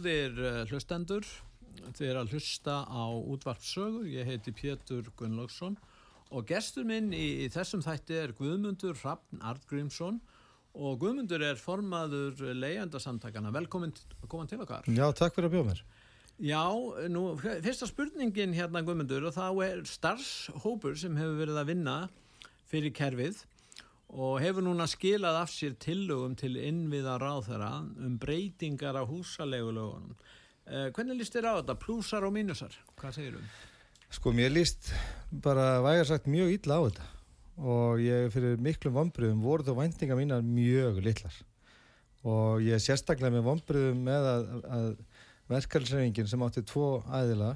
Góðir uh, hlustendur, þið er að hlusta á útvarpsögu, ég heiti Pétur Gunnlaugsson og gestur minn í, í þessum þætti er Guðmundur Hrafn Artgrímsson og Guðmundur er formaður leiðandarsamtakana. Velkomin til okkar. Já, takk fyrir að bjóða mér. Já, nú, fyrsta spurningin hérna Guðmundur og þá er starfshópur sem hefur verið að vinna fyrir kerfið og hefur núna skilað af sér tillögum til innviða ráðherra um breytingar á húsalegulegunum. Eh, hvernig líst þér á þetta? Plúsar og mínusar? Hvað segir þú? Sko, mér líst bara vægar sagt mjög illa á þetta og ég fyrir miklum vonbröðum voru þá væntinga mínar mjög litlar og ég er sérstaklega með vonbröðum með að, að verkefælsreifingin sem átti tvo æðila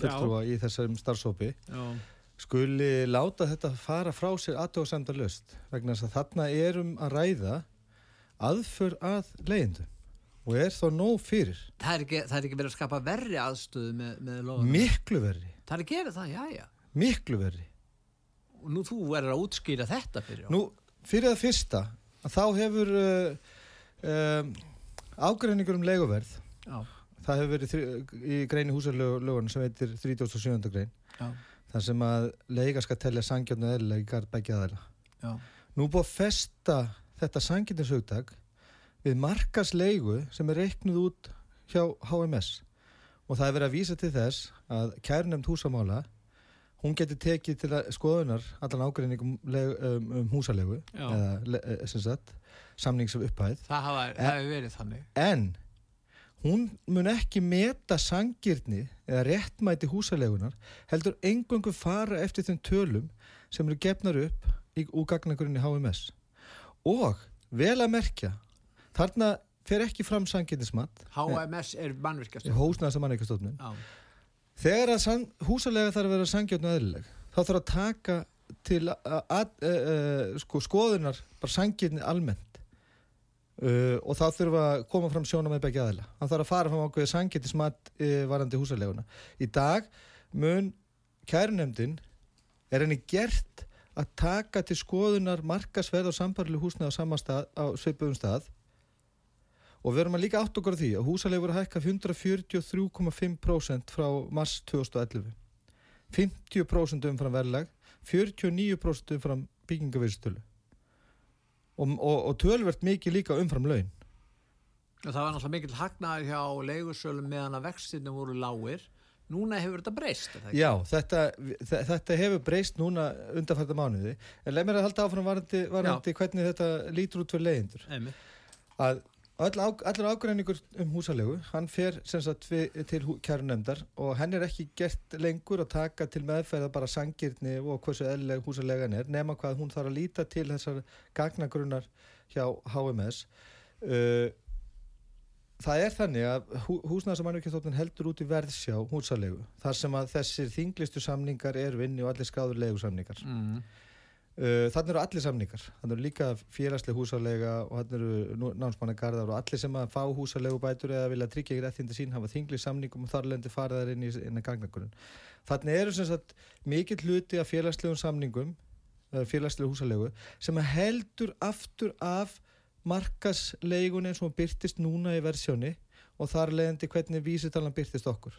fulltrúa í þessum starfsópi Já skuli láta þetta fara frá sér aðtóðsendar löst vegna þess að þarna erum að ræða aðför að leiðindu og er þá nóg fyrir. Það er ekki, það er ekki verið að skapa verri aðstöðu með, með loðan Miklu verri. Það er að gera það, já já. Miklu verri. Og nú þú verður að útskýra þetta fyrir Nú, fyrir það fyrsta þá hefur uh, um, ágreiningur um legoverð Já. Það hefur verið í greini húsarlögun sem heitir 37. grein. Já þar sem að leiga skal tellja sangjarnu eðlilega í garð begja aðeila. Nú búið að festa þetta sangjarninsugtak við markasleigu sem er reiknuð út hjá HMS og það er verið að vísa til þess að kærnemd húsamála hún getur tekið til skoðunar allan ágreining um, um, um húsalegu eða eh, sagt, samning sem upphæð. Það hefur verið þannig. En hún mun ekki meta sangirni eða réttmæti húsalegunar heldur engungu fara eftir þeim tölum sem eru gefnar upp í úgagnagurinn í HMS og vel að merkja þarna fer ekki fram sangirnismat HMS er mannverkastofnun Hósnæðast er mannverkastofnun Þegar að húsalega þarf að vera sangjörn og eðlileg þá þarf að taka til að, að, að, sko, skoðunar bara sangirni almennt Uh, og þá þurfa að koma fram sjóna með begge aðila. Hann þarf að fara fram ákveðið sangetismat uh, varandi húsaleguna í dag mun kærnemdin er henni gert að taka til skoðunar markasverð og sambarli húsna á stað á sveipuðum stað? Og erum að líka átt okkur á því að húsalegu voru að hækka 143,5% frá mars 2011 50% umfram verðlag 49% umfram byggingavirðstölu og, og, og tölvert mikið líka umfram laun. Og það var náttúrulega mikil hagnaði hjá leigursölum meðan að vextinu voru lágir. Núna hefur þetta breyst já, þetta, þetta hefur breyst núna undanfærta mánuði. En leið mér að halda áfram varandi, varandi hvernig þetta lítur út fyrir leiðindur að All, allur ágræningur um húsalegu hann fer sagt, til kærunemdar og henn er ekki gert lengur að taka til meðferða bara sangirni og hversu eðleg húsalegan er nema hvað hún þarf að líta til þessar gagnagrunnar hjá HMS það er þannig að hú, húsnæðarsamannvíkjastofnun heldur út í verðsjá húsalegu þar sem að þessir þinglistu samningar er vinni og allir skráður legusamningar mm. Uh, þannig eru allir samningar, þannig eru líka félagsleg húsalega og þannig eru námsmannagarðar og allir sem að fá húsalegu bætur eða vilja tryggja ekki réttindi sín hafa þingli samningum og þar lendi faraðar inn í, í gagnakurinn. Þannig eru sem sagt mikið hluti af félagslegum samningum, uh, félagsleg húsalegu sem heldur aftur af markaslegun eins og byrtist núna í versjóni og þar leðandi hvernig vísitalan byrtist okkur.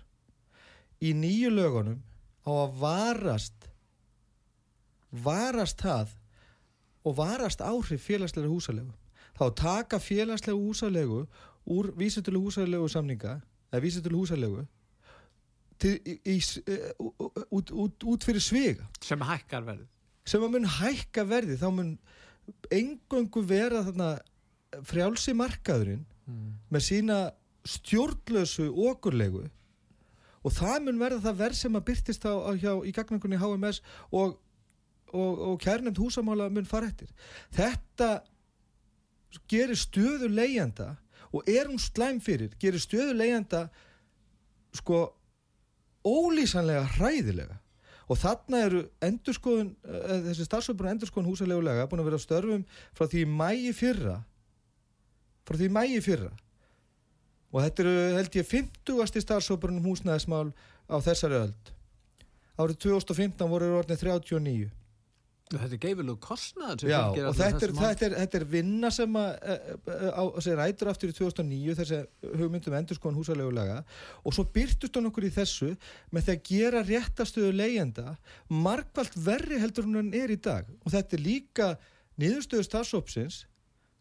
Í nýju lögunum á að varast varast það og varast áhrif félagslega húsalegu. Þá taka félagslega húsalegu úr vísutölu húsalegu samninga eða vísutölu húsalegu til, í, í, út, út, út fyrir svega sem hækkar verði sem að mun hækka verði þá mun engöngu vera þarna frjálsi markaðurinn mm. með sína stjórnlösu okurlegu. Og það mun verða það verð sem að byrtist á, á hjá, í gagnangunni HMS og, og, og kærnend húsamála mun fara eftir. Þetta gerir stöðu leiðanda og er hún slæm fyrir gerir stöðu leiðanda sko ólýsanlega hræðilega. Og þarna eru endurskoðun eh, þessi starfsöfbrun endurskoðun húsalegulega búin að vera störfum frá því mægi fyrra frá því mægi fyrra. Og þetta eru held ég 50. starfsöfbrunum húsnæðismál á þessari öld. Árið 2015 voru orðin 39 Þetta er geifilug kostnað Já, og þetta er, þetta, er, þetta er vinna sem að, að rætur aftur í 2009 þessi hugmyndum endur skoðan húsalegulega og svo byrtust hann okkur í þessu með því að gera réttastöðu leyenda markvallt verri heldur hann er í dag. Og þetta er líka niðurstöðu stafsópsins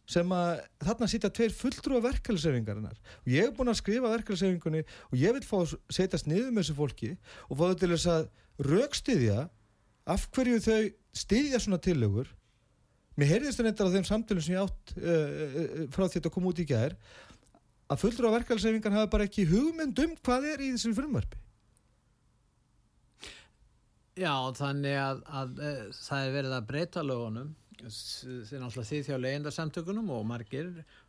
sem að þarna sitja tveir fulltrú af verkefæliseyfingarinnar og ég hef búin að skrifa verkefæliseyfingunni og ég vil fá að setjast niður með þessu fólki og fá þau til þess að raukstiðja af hverju þau styðja svona tillögur. Mér heyrðist það nefndar á þeim samtölum sem ég átt uh, uh, frá því að þetta kom út í gæðir að fullur á verkefælsefingan hafa bara ekki hugmynd um hvað er í þessu frumvarfi Já, þannig að, að, að það er verið að breyta lögunum. Þeir náttúrulega því þjá leyendarsamtökunum og margir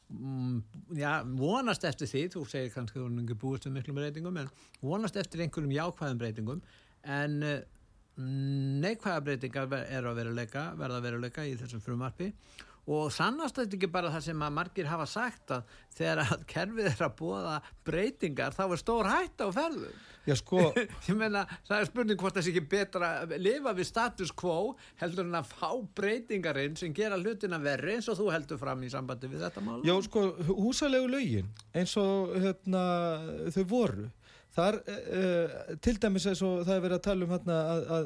mm, já, vonast eftir því þú segir kannski að þú er búist um miklum breytingum en vonast eftir einhverjum jákvæðum breytingum. En neikvæða breytingar er að veruleika, verða að veruleika í þessum frumarpi og sannast þetta ekki bara það sem að margir hafa sagt að þegar að kerfið er að bóða breytingar þá er stór hætt á ferðu Já sko Ég meina það er spurning hvort þessi ekki betra lifa við status quo heldur en að fá breytingarinn sem gera hlutina verri eins og þú heldur fram í sambandi við þetta mál. Já sko húsalegu lögin eins og hérna, þau voru Þar, uh, til dæmis eins og það er verið að tala um hérna, að,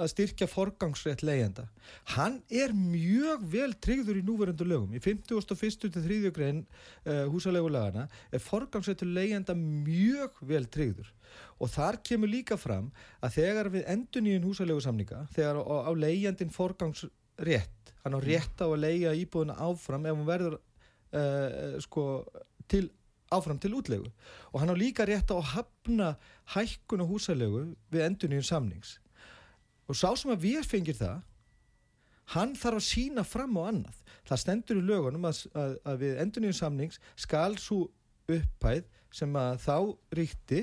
að, styrkja forgangsrétt leyenda. Hann er mjög vel tryggður í núverundu lögum. Í 51. til 3. grein uh, húsalegulagana er forgangsréttu leyenda mjög vel tryggður. Og þar kemur líka fram að þegar við endur nýjum húsalegusamninga, þegar á, á leyendin forgangsrétt, hann á rétt á að leia íbúðuna áfram ef hann verður uh, sko, til áfram til útlegu og hann á líka rétt á að hafna hækkun og húsalegu við enduníun samnings og sá sem að við fengir það hann þarf að sína fram á annað það stendur í lögunum að, að, að við enduníun samnings skal svo upphæð sem að þá ríkti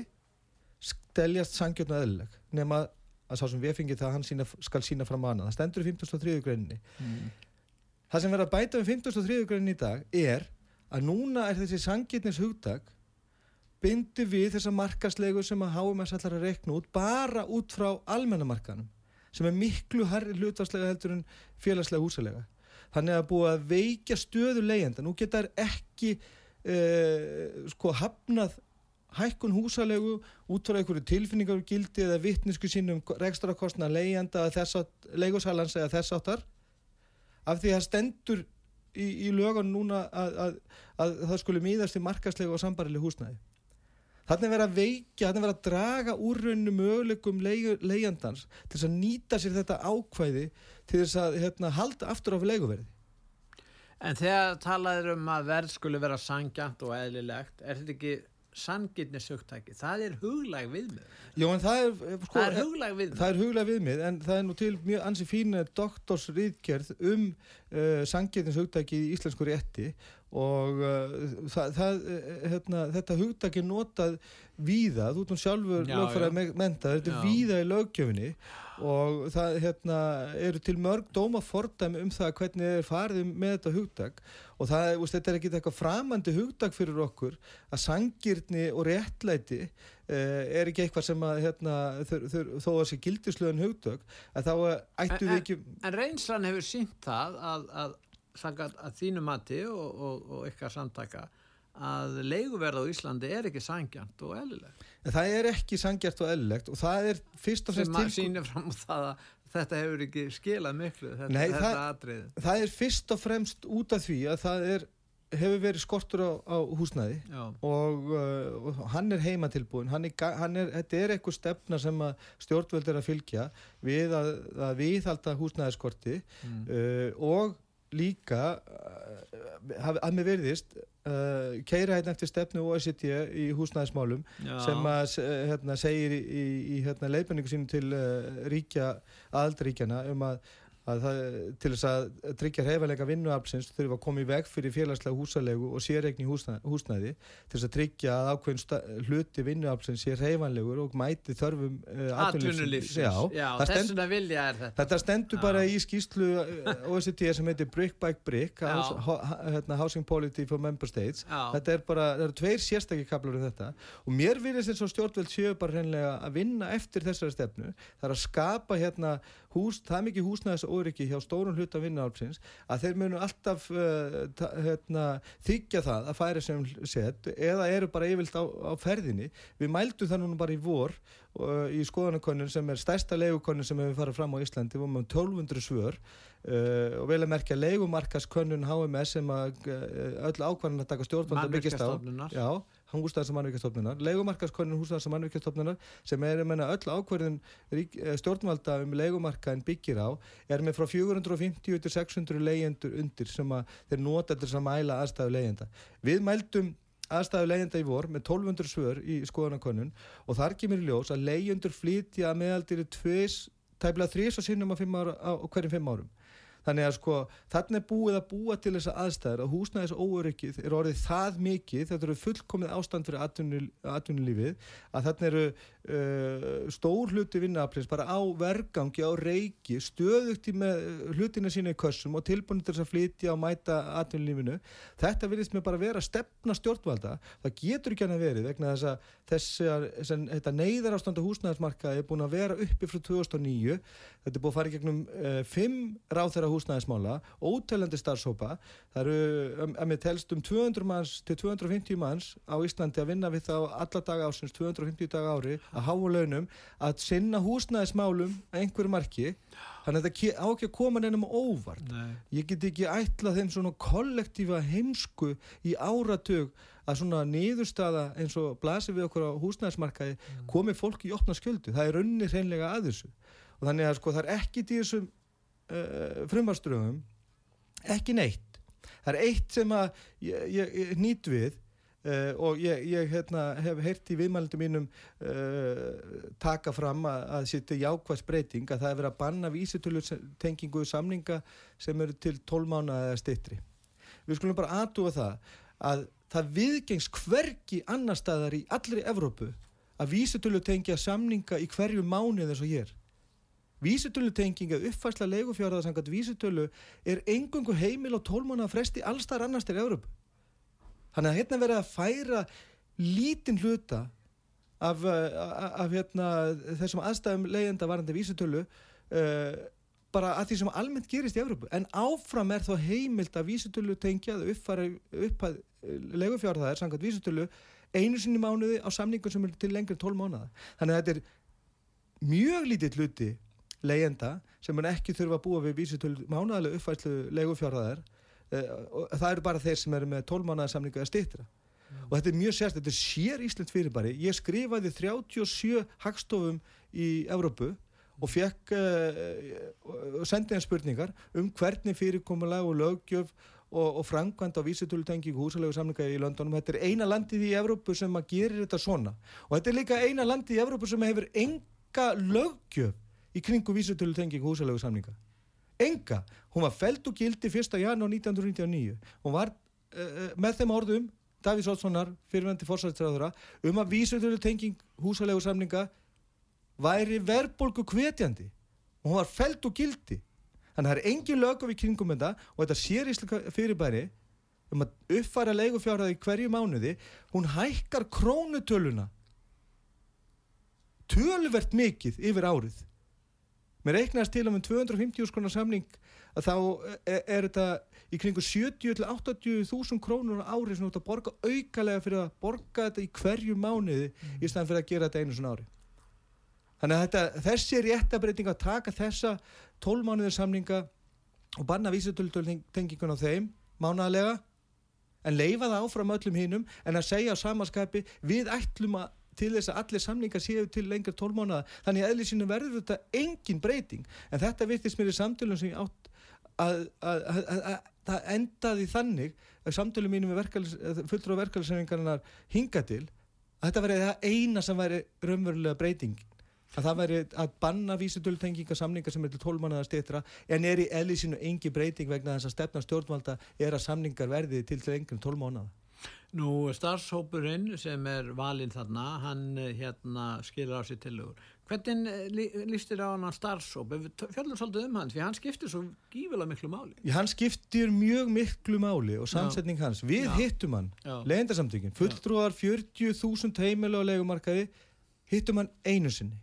steljast sangjörn og eðlileg nema að sá sem við fengir það hann sína, skal sína fram á annað það stendur í 15.3. greinni mm. það sem verður að bæta við 15.3. greinni í dag er að núna er þessi sangitnis hugdag bindu við þessa markaslegu sem að HMS ætlar að rekna út bara út frá almennamarkanum sem er miklu harri hlutvarslega heldur en félagslega húsalega. Þannig að búið að veikja stöðu leyenda nú geta þær ekki uh, sko hafnað hækkun húsalegu út frá einhverju tilfinningar gildi eða vittnisku sínum rekstrakostna leyenda eða þess að leigursalans eða þess áttar af því að stendur í, í lögun núna að, að, að það skulle mýðast í markaslegu og sambarileg húsnæði. Þannig verið að veikja, þannig verið að draga úr rauninu möguleikum leigjandans til þess að nýta sér þetta ákvæði til þess að hérna, halda aftur á leiguverði. En þegar talaður um að verð skulle vera sangjant og eðlilegt, er þetta ekki sanginnisugtæki, það er huglæg viðmið. Já en það er sko, það er huglæg viðmið. það er huglæg viðmið en það er nú til mjög ansi fína doktorsriðgerð um uh, sanginnisugtæki í íslensku rétti og uh, það, það, uh, hérna, þetta hugtæki notað víða, þú erum sjálfur lögfæraði menta, þetta er víða í lögjöfinni og það hérna, eru til mörg dóma fordæmi um það hvernig er farið með þetta hugdag og það, veist, þetta er ekki eitthvað framandi hugdag fyrir okkur að sangirni og réttlæti eh, er ekki eitthvað sem að hérna, þur, þur, þó að sé gildislöðan hugdag að þá ættu við ekki En reynslan hefur sínt það að, að, að, að þínu mati og, og, og ykkar samtaka að leiguverð á Íslandi er ekki sangjant og eðlilegt. Það er ekki sangjant og eðlilegt og það er fyrst og fremst til... Sem að sína fram á það að þetta hefur ekki skilað miklu, þetta, Nei, þetta það, atrið. Það er fyrst og fremst út af því að það er, hefur verið skortur á, á húsnæði og, uh, og hann er heimatilbúin, hann er, hann er, þetta er eitthvað stefna sem stjórnvöld er að fylgja við að, að viðhalda húsnæðiskorti mm. uh, og líka uh, að mér verðist uh, keira hérna eftir stefnu OECD í húsnæðismálum Já. sem að hérna, segir í, í, í hérna, leifinningu sínum til uh, ríkja aðaldríkjana um að að það, til þess að tryggja hreifalega vinnuaflsins þurfa að koma í veg fyrir félagslega húsalegu og sérregni húsnæði, til þess að tryggja að ákveðin hluti vinnuaflsins sé hreifanlegur og mæti þörfum uh, atvinnulífsins. Já, Já þess vegna vilja er þetta. Þetta stendur bara í skýslu uh, OECD sem heitir Brick by Brick, hérna, Housing Policy for Member States. Já. Þetta er bara, það eru tveir sérstakki kaplur um þetta og mér virðist eins og stjórnveld séu bara hreinlega að vinna eftir þessari stefnu. Það er að skapa hérna hús, það mikið húsnæðis óryggi hjá stórun hluta vinnaálpsins að þeir munu alltaf uh, hérna, þykja það að færa sem set eða eru bara yfirlt á, á ferðinni. Við mældu það núna bara í vor uh, í skoðanakonun sem er stærsta legukonun sem hefur farið fram á Íslandi, við varum um 1200 svör Uh, og vel að merkja leikumarkaskönnun HMS sem að öll ákvarðan að taka stjórnvölda byggist á. Já, húsdags- og mannvíkjastofnunar leikumarkaskönnun húsdags- og mannvíkjastofnunar sem er meina, öll ákvarðin eh, stjórnvalda um leikumarkaðin byggir á er með frá 450 til 600 leyendur undir sem að þeir nota til að mæla aðstæðu leyenda við mældum aðstæðu leyenda í vor með 1200 svör í skoðanakönnun og þar kemur í ljós að leyendur flytja meðaldir tveis, tæmlega þrís og sinnum á, á, á hverjum fimm árum þannig að sko þarna er búið að búa til þessa aðstæður að húsnæðis óöryggið er orðið það mikið, þetta eru fullkomið ástand fyrir atvinnulífið að þarna eru uh, stór hluti vinnaaflins bara á vergangi, á reiki, stöðugt með hlutina sína í kössum og tilbúin til þess að flytja og mæta atvinnulífinu. Þetta virðist með bara vera stefna stjórnvalda, það getur ekki hann að verið vegna þess að þetta neyðar ástanda húsnæðismarkaði er búin að vera uppi frá 2009 þetta er búin að fara í gegnum uh, fimm ráþæra húsnæðismála, ótælandi starfsópa, það eru um, að mér telst um 200 manns til 250 manns á Íslandi að vinna við þá alla daga ásins, 250 daga ári að háa launum, að sinna húsnæðismálum einhverju marki. Þannig að þetta á ekki að koma nefnum óvart. Nei. ég get ekki ætlað þeim svona kollektífa heimsku í áratug að svona niðurstaða eins og blasir við okkur á húsnæðismarkaði mm. komi fólki í opna skjöldu, það er unni hreinlega að þessu. Og þannig að sko það er ekki í þessum uh, frumarströðum ekki neitt. Það er eitt sem að ég, ég, ég nýtt við uh, og ég, ég hérna, hef heyrt í viðmælindum mínum uh, taka fram að, að setja jákvæðs breyting að það er verið að banna vísitölu tengingu samninga sem eru til 12 mánu eða stittri við skulum bara aðtúa það að það viðgengs hverki annar staðar í allri Evrópu að vísitölu tengja samninga í hverju mánuð eins og ég er Vísutölutenginga uppfærsla legufjárðarsangat vísutölu er engungu heimil og tólmána fresti allstar annars til Európa. Þannig að hérna verið að færa lítinn hluta af, af, af hérna, þessum aðstæðum leiðenda varandi vísutölu uh, bara að því sem almennt gerist í Európa. En áfram er þó heimilt að vísutölu tengja að uppfæra upphæð legufjárðar sangat vísutölu einu sinni mánuði á samningun sem er til lengri tól mánuða. Þannig að þetta er mjög lítið hluti leyenda sem mun ekki þurfa að búa við vísutölu mánaðalega uppfærslu leigufjárðaðar eh, það eru bara þeir sem eru með 12 mánaðar samlingu eða stýttra og þetta er mjög sérst, þetta er sér Ísland fyrirbæri ég skrifaði 37 hagstofum í Evrópu og fekk uh, sendið einn spurningar um hvernig fyrirkomulega og lögjöf og, og frangvand á vísutölutengingu húsalegu samlinga í Londonum þetta er eina landið í Evrópu sem að gera þetta svona. Og þetta er líka eina landið í Evrópu sem hefur enga lögjöf í kringu vísutölu tengingu húsalegu samninga enga, hún var feld og gildi 1. janúar 1999 hún var uh, með þeim orðum Davís Olssonar, fyrirvendir fórsættstræðura um að vísutölu tenging húsalegu samninga væri verbolgu kvetjandi og hún var feld og gildi þannig að það er engin lögum í kringum þetta og þetta sér íslika fyrirbæri um að uppfæra leigufjárhaði hverju mánuði hún hækkar krónutöluna tölvert mikið yfir árið Mér reiknast til um 250 skrónar samning að þá er, er þetta í kringu 70-80 þúsund krónur á ári sem þú ert að borga aukalega fyrir að borga þetta í hverju mánuði mm. í staðan fyrir að gera þetta einu svona ári. Þannig að þetta, þessi réttabreiting að taka þessa 12 mánuðir samninga og banna vísutöldtengingun á þeim mánaðlega en leifa það áfram öllum hinnum en að segja á samaskapi við ætlum að til þess að allir samlingar séu til lengur tólmánaða þannig að eðlisínu verður þetta engin breyting. En þetta virtist mér í samtölum sem ég átt að, að, að það endaði þannig samtölu mínum fulltrú á verkefælisreiningarnar hinga til að þetta verið það eina sem væri raunverulega breyting að það væri að banna vísitöltengingasamningar sem er til 12 mannaða stýttra en er í eðlisínu engi breyting vegna þess að stefna stjórnvalda er að samningar verði til til engum 12 mannaða Nú starfshópurinn sem er valinn þarna, hann eh, hérna skilur á sér tilugur. Hvernig eh, lístir á hann starfshóp? Fjallur svolítið um hans, því hann skiptir svo gífilega miklu máli. Já, hann skiptir mjög miklu máli og samsetning hans. Við Já. hittum hann, legendarsamtökin, fulltrúar 40.000 heimilu á legumarkaði, hittum hann einu sinni.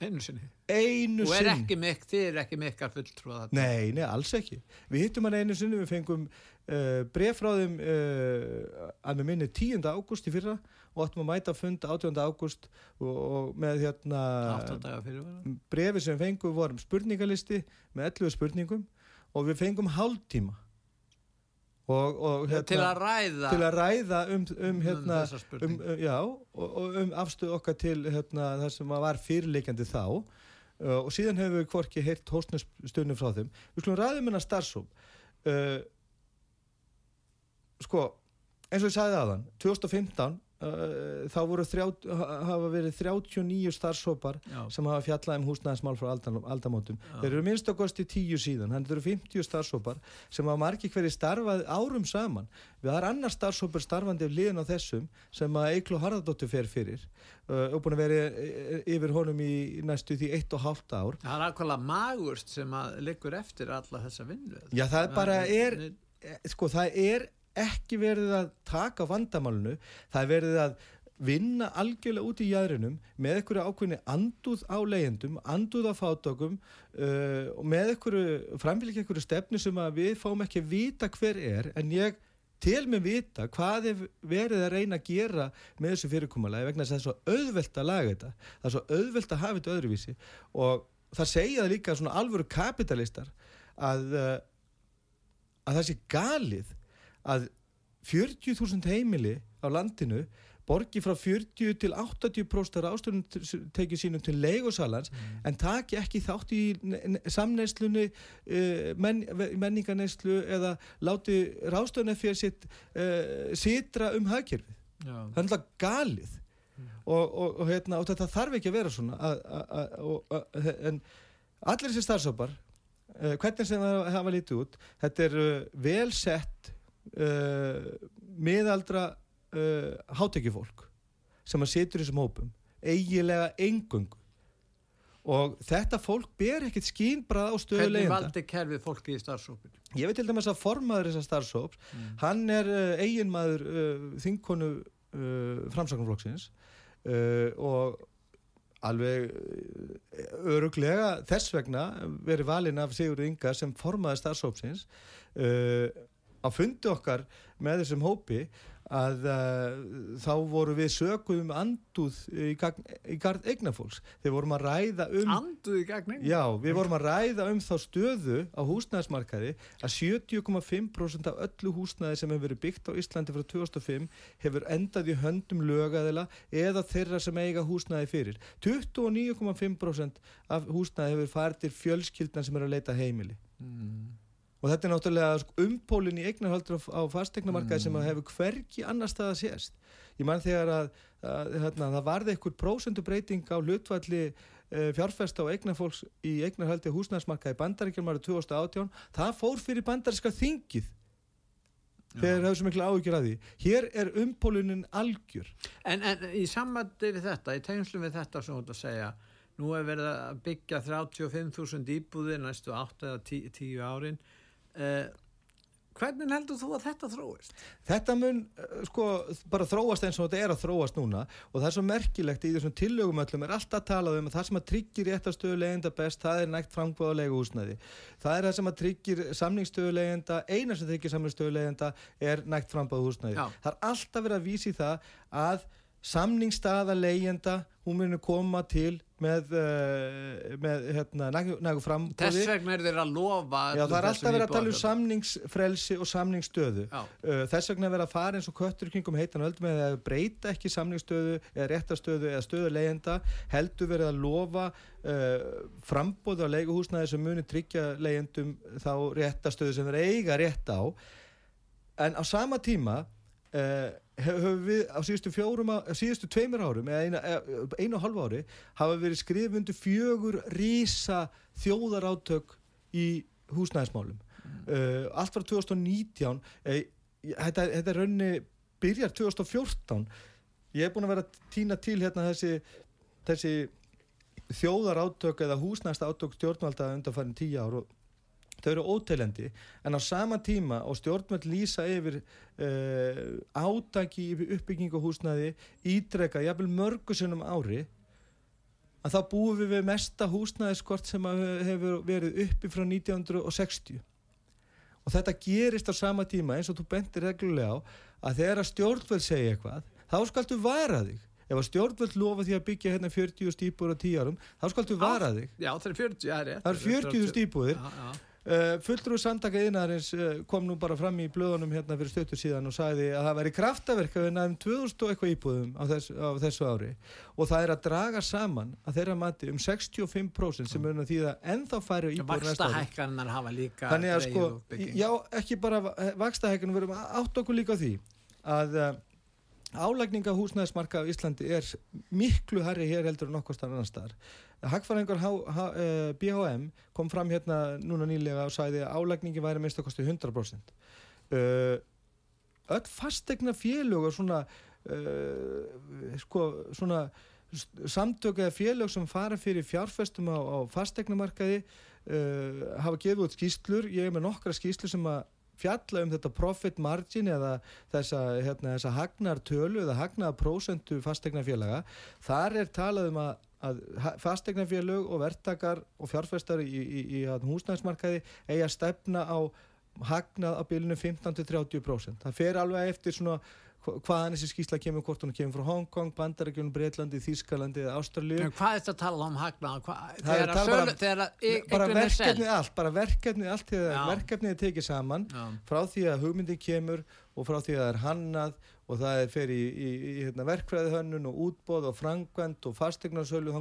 Einu sinni? Einu sinni. Og er ekki mikk, þið er ekki mikk að fulltrúa þetta? Nei, nei, alls ekki. Við hittum hann einu sinni, við fengum uh, bref frá þeim uh, að með minni 10. ágúst í fyrra og áttum að mæta fund 18. ágúst og, og með hérna brefi sem fengum vorum spurningalisti með 11 spurningum og við fengum hálf tíma Og, og, hérna, til að ræða til að ræða um, um, hérna, um, um já, og, um afstöðu okkar til hérna, það sem var fyrirleikandi þá. Uh, og síðan hefur við hvorki heilt hóstnustunum frá þeim. Við skulum ræðum hérna starfsóm uh, sko eins og ég sagði aðan 2015 Uh, þá voru þrjá, hafa verið 39 starfsópar sem hafa fjallað um húsnæðismál frá aldamótum. Þeir eru minnst okkast í tíu síðan. Þannig eru 50 starfsópar sem hafa margi hverju starfað árum saman. Við har annar starfsópar starfandi af liðin á þessum sem að Eiklo Harðardóttir fer fyrir. Uh, og búin að vera yfir honum í næstu því 1,5 ár. Það er alveg magurst sem að liggur eftir alla þessa vinnu. Já það er bara er, sko það er ekki verið að taka vandamálunu, það er verið að vinna algjörlega út í jæðrinum með einhverju ákveðni anduð á leyendum, anduð á fátökum uh, og með einhverju framfylgja einhverju stefnu sem við fáum ekki að vita hver er en ég til með vita hvað er verið að reyna að gera með þessu fyrirkommalagi vegna þess að það er svo auðvelt að laga þetta það er svo auðvelt að hafa þetta öðruvísi. Og það segja það líka svona alvöru kapitalistar að, uh, að það sé galið að 40.000 heimili á landinu borgi frá 40 til 80% ástöðunum tekið sínum til legosalans mm. en taki ekki þátt í samnæslunni uh, men, menningarnæslu eða láti ráðstöðunni fyrir sitt uh, sitra um hagkerfið það er alltaf galið mm. og, og, og, hérna, og þetta þarf ekki að vera svona að, að, að, en allir þessi starfsópar uh, hvernig sem það hafa lítið út þetta er vel sett uh, miðaldra uh, hátekjufólk sem að setur þessum hópum eigilega engung og þetta fólk ber ekkert skínbrað á stöðu leiðenda. Hvernig valdi kerfið fólki í starfsópin? Ég veit til dæmis að formaður þessar starfsóps, mm. hann er uh, eiginmaður uh, þingkonu uh, framsagnarflokksins uh, og alveg uh, öruglega þess vegna verið valin af Sigurður Inga sem formaður starfsópsins á fundi okkar með þessum hópi að uh, þá voru við sökuð um anduð í, í gard eignafólks. Þeir vorum að ræða um... Anduð í gagn eignafólks? Já, við vorum að ræða um þá stöðu á húsnæðismarkaði að 70,5% af öllu húsnæði sem hefur verið byggt á Íslandi frá 2005 hefur endað í höndum lögaðila eða þeirra sem eiga húsnæði fyrir. 29,5% af húsnæði hefur farið til fjölskyldna sem er að leita heimili. Mm og þetta er náttúrulega sko, umpólun í eignarhaldur á fastegnamarkaði mm. sem að hefur hverki annar stað að sést. Ég mann þegar að, að, að, að það varði einhver prósendubreiting á hlutvalli eh, fjárfesta og eignarfólks í eignarhaldi húsnæðismarkaði bandaríkjum árið 2018 það fór fyrir bandaríska þingið. Þegar það er svo miklu áhyggjur að því. Hér er umpólunin algjör. En, en í sammandi við þetta í tegnslum við þetta sem þú ætti að segja nú er verið að byggja 35.000 íbúðir næstu 8 eða 10 árin Uh, hvernig heldur þú að þetta þróist? Þetta mun uh, sko bara þróast eins og þetta er að þróast núna og það er svo merkilegt í þessum tillögum öllum er alltaf að tala um að það sem að tryggir réttastöðu legenda best, það er nægt frambúðalegu húsnæði. Það er það sem að tryggir samningsstöðu legenda, eina sem tryggir samningsstöðu legenda er nægt frambúðu húsnæði. Já. Það er alltaf verið að vísi það að samningstaða leyenda, hún munir koma til með, uh, með hérna, nægu frambúði. Þess vegna er þeir að lofa. Já, það er alltaf verið að tala um samningsfrelsi og samningsstöðu. Uh, þess vegna verið að fara eins og köttur kringum heitan öll með að breyta ekki samningsstöðu eða réttastöðu eða stöðu leyenda, heldur verið að lofa uh, frambúði á leiguhúsnaði sem munir tryggja leyendum þá réttastöðu sem þeir eiga rétt á. En á sama tíma höfum við á síðustu fjórum á síðustu tveimur árum eða eina, einu og halvu ári hafa verið skrifundu fjögur rísa þjóðarátök í húsnæðismálum mm. uh, allt frá 2019 eh, þetta, þetta raunni byrjar 2014 ég hef búin að vera að týna til hérna þessi, þessi þjóðarátök eða húsnæðistátök stjórnvalda undanfærin tíu ár og þau eru óteglendi en á sama tíma og stjórnmöld lýsa yfir uh, átaki yfir uppbyggingu húsnaði ídreka jafnvel mörgusunum ári að þá búum við við mesta húsnaðiskort sem hefur verið uppi frá 1960 og þetta gerist á sama tíma eins og þú bentir reglulega á að þegar að stjórnvöld segja eitthvað þá skaldu vara þig. Ef að stjórnvöld lofa því að byggja hérna 40 stýpur á 10 árum þá skaldu vara þig. Já, það 40, það er 40 stýpur Uh, eh, Fulltrú samtaka yðnarins uh, eh, kom nú bara fram í blöðunum hérna fyrir stöttu síðan og sagði að það væri kraftaverka við næðum 2000 og eitthvað íbúðum á, þess, á þessu ári og það er að draga saman að þeirra mati um 65% sem er því að ennþá færi íbúður næsta ári. Vakstahækkanar hafa líka Þannig að sko, já ekki bara vakstahækkanar, við verum átt okkur líka á því að uh, álægninga húsnæðismarka á Íslandi er miklu herri hér heldur en okkar starf annar starf Hagfæringar BHM eh, kom fram hérna núna nýlega og sæði að álægningi væri að kosti 100%. Uh, öll fastegna félög og svona, uh, sko, svona samtök eða félög sem fara fyrir fjárfestum á, á fastegnamarkaði uh, hafa gefið út skýslur. Ég er með nokkra skýslur sem að fjalla um þetta profit margin eða þessa, hérna, þessa hagnartölu eða hagnarprósentu fastegnafélaga. Þar er talað um að að fastegnafélög og verktakar og fjárfæstar í, í, í, húsnæðismarkaði eigi að stefna á hagnað á bylunu 15-30%. Það fer alveg eftir svona hvaðan þessi skýrsla kemur, hvort hún kemur frá Hongkong, Bandarækjunum, Breitlandi, Þískalandi eða Ástralju. Hvað er þetta að tala um hagnað? Það er bara, bara verkefni allt, bara verkefni allt þegar verkefni er tekið saman Já. frá því að hugmyndi kemur og frá því að það er hannað og það er fyrir í, í, í hérna, verkfræðihönnun og útbóð og frangvend og fastegnarsölu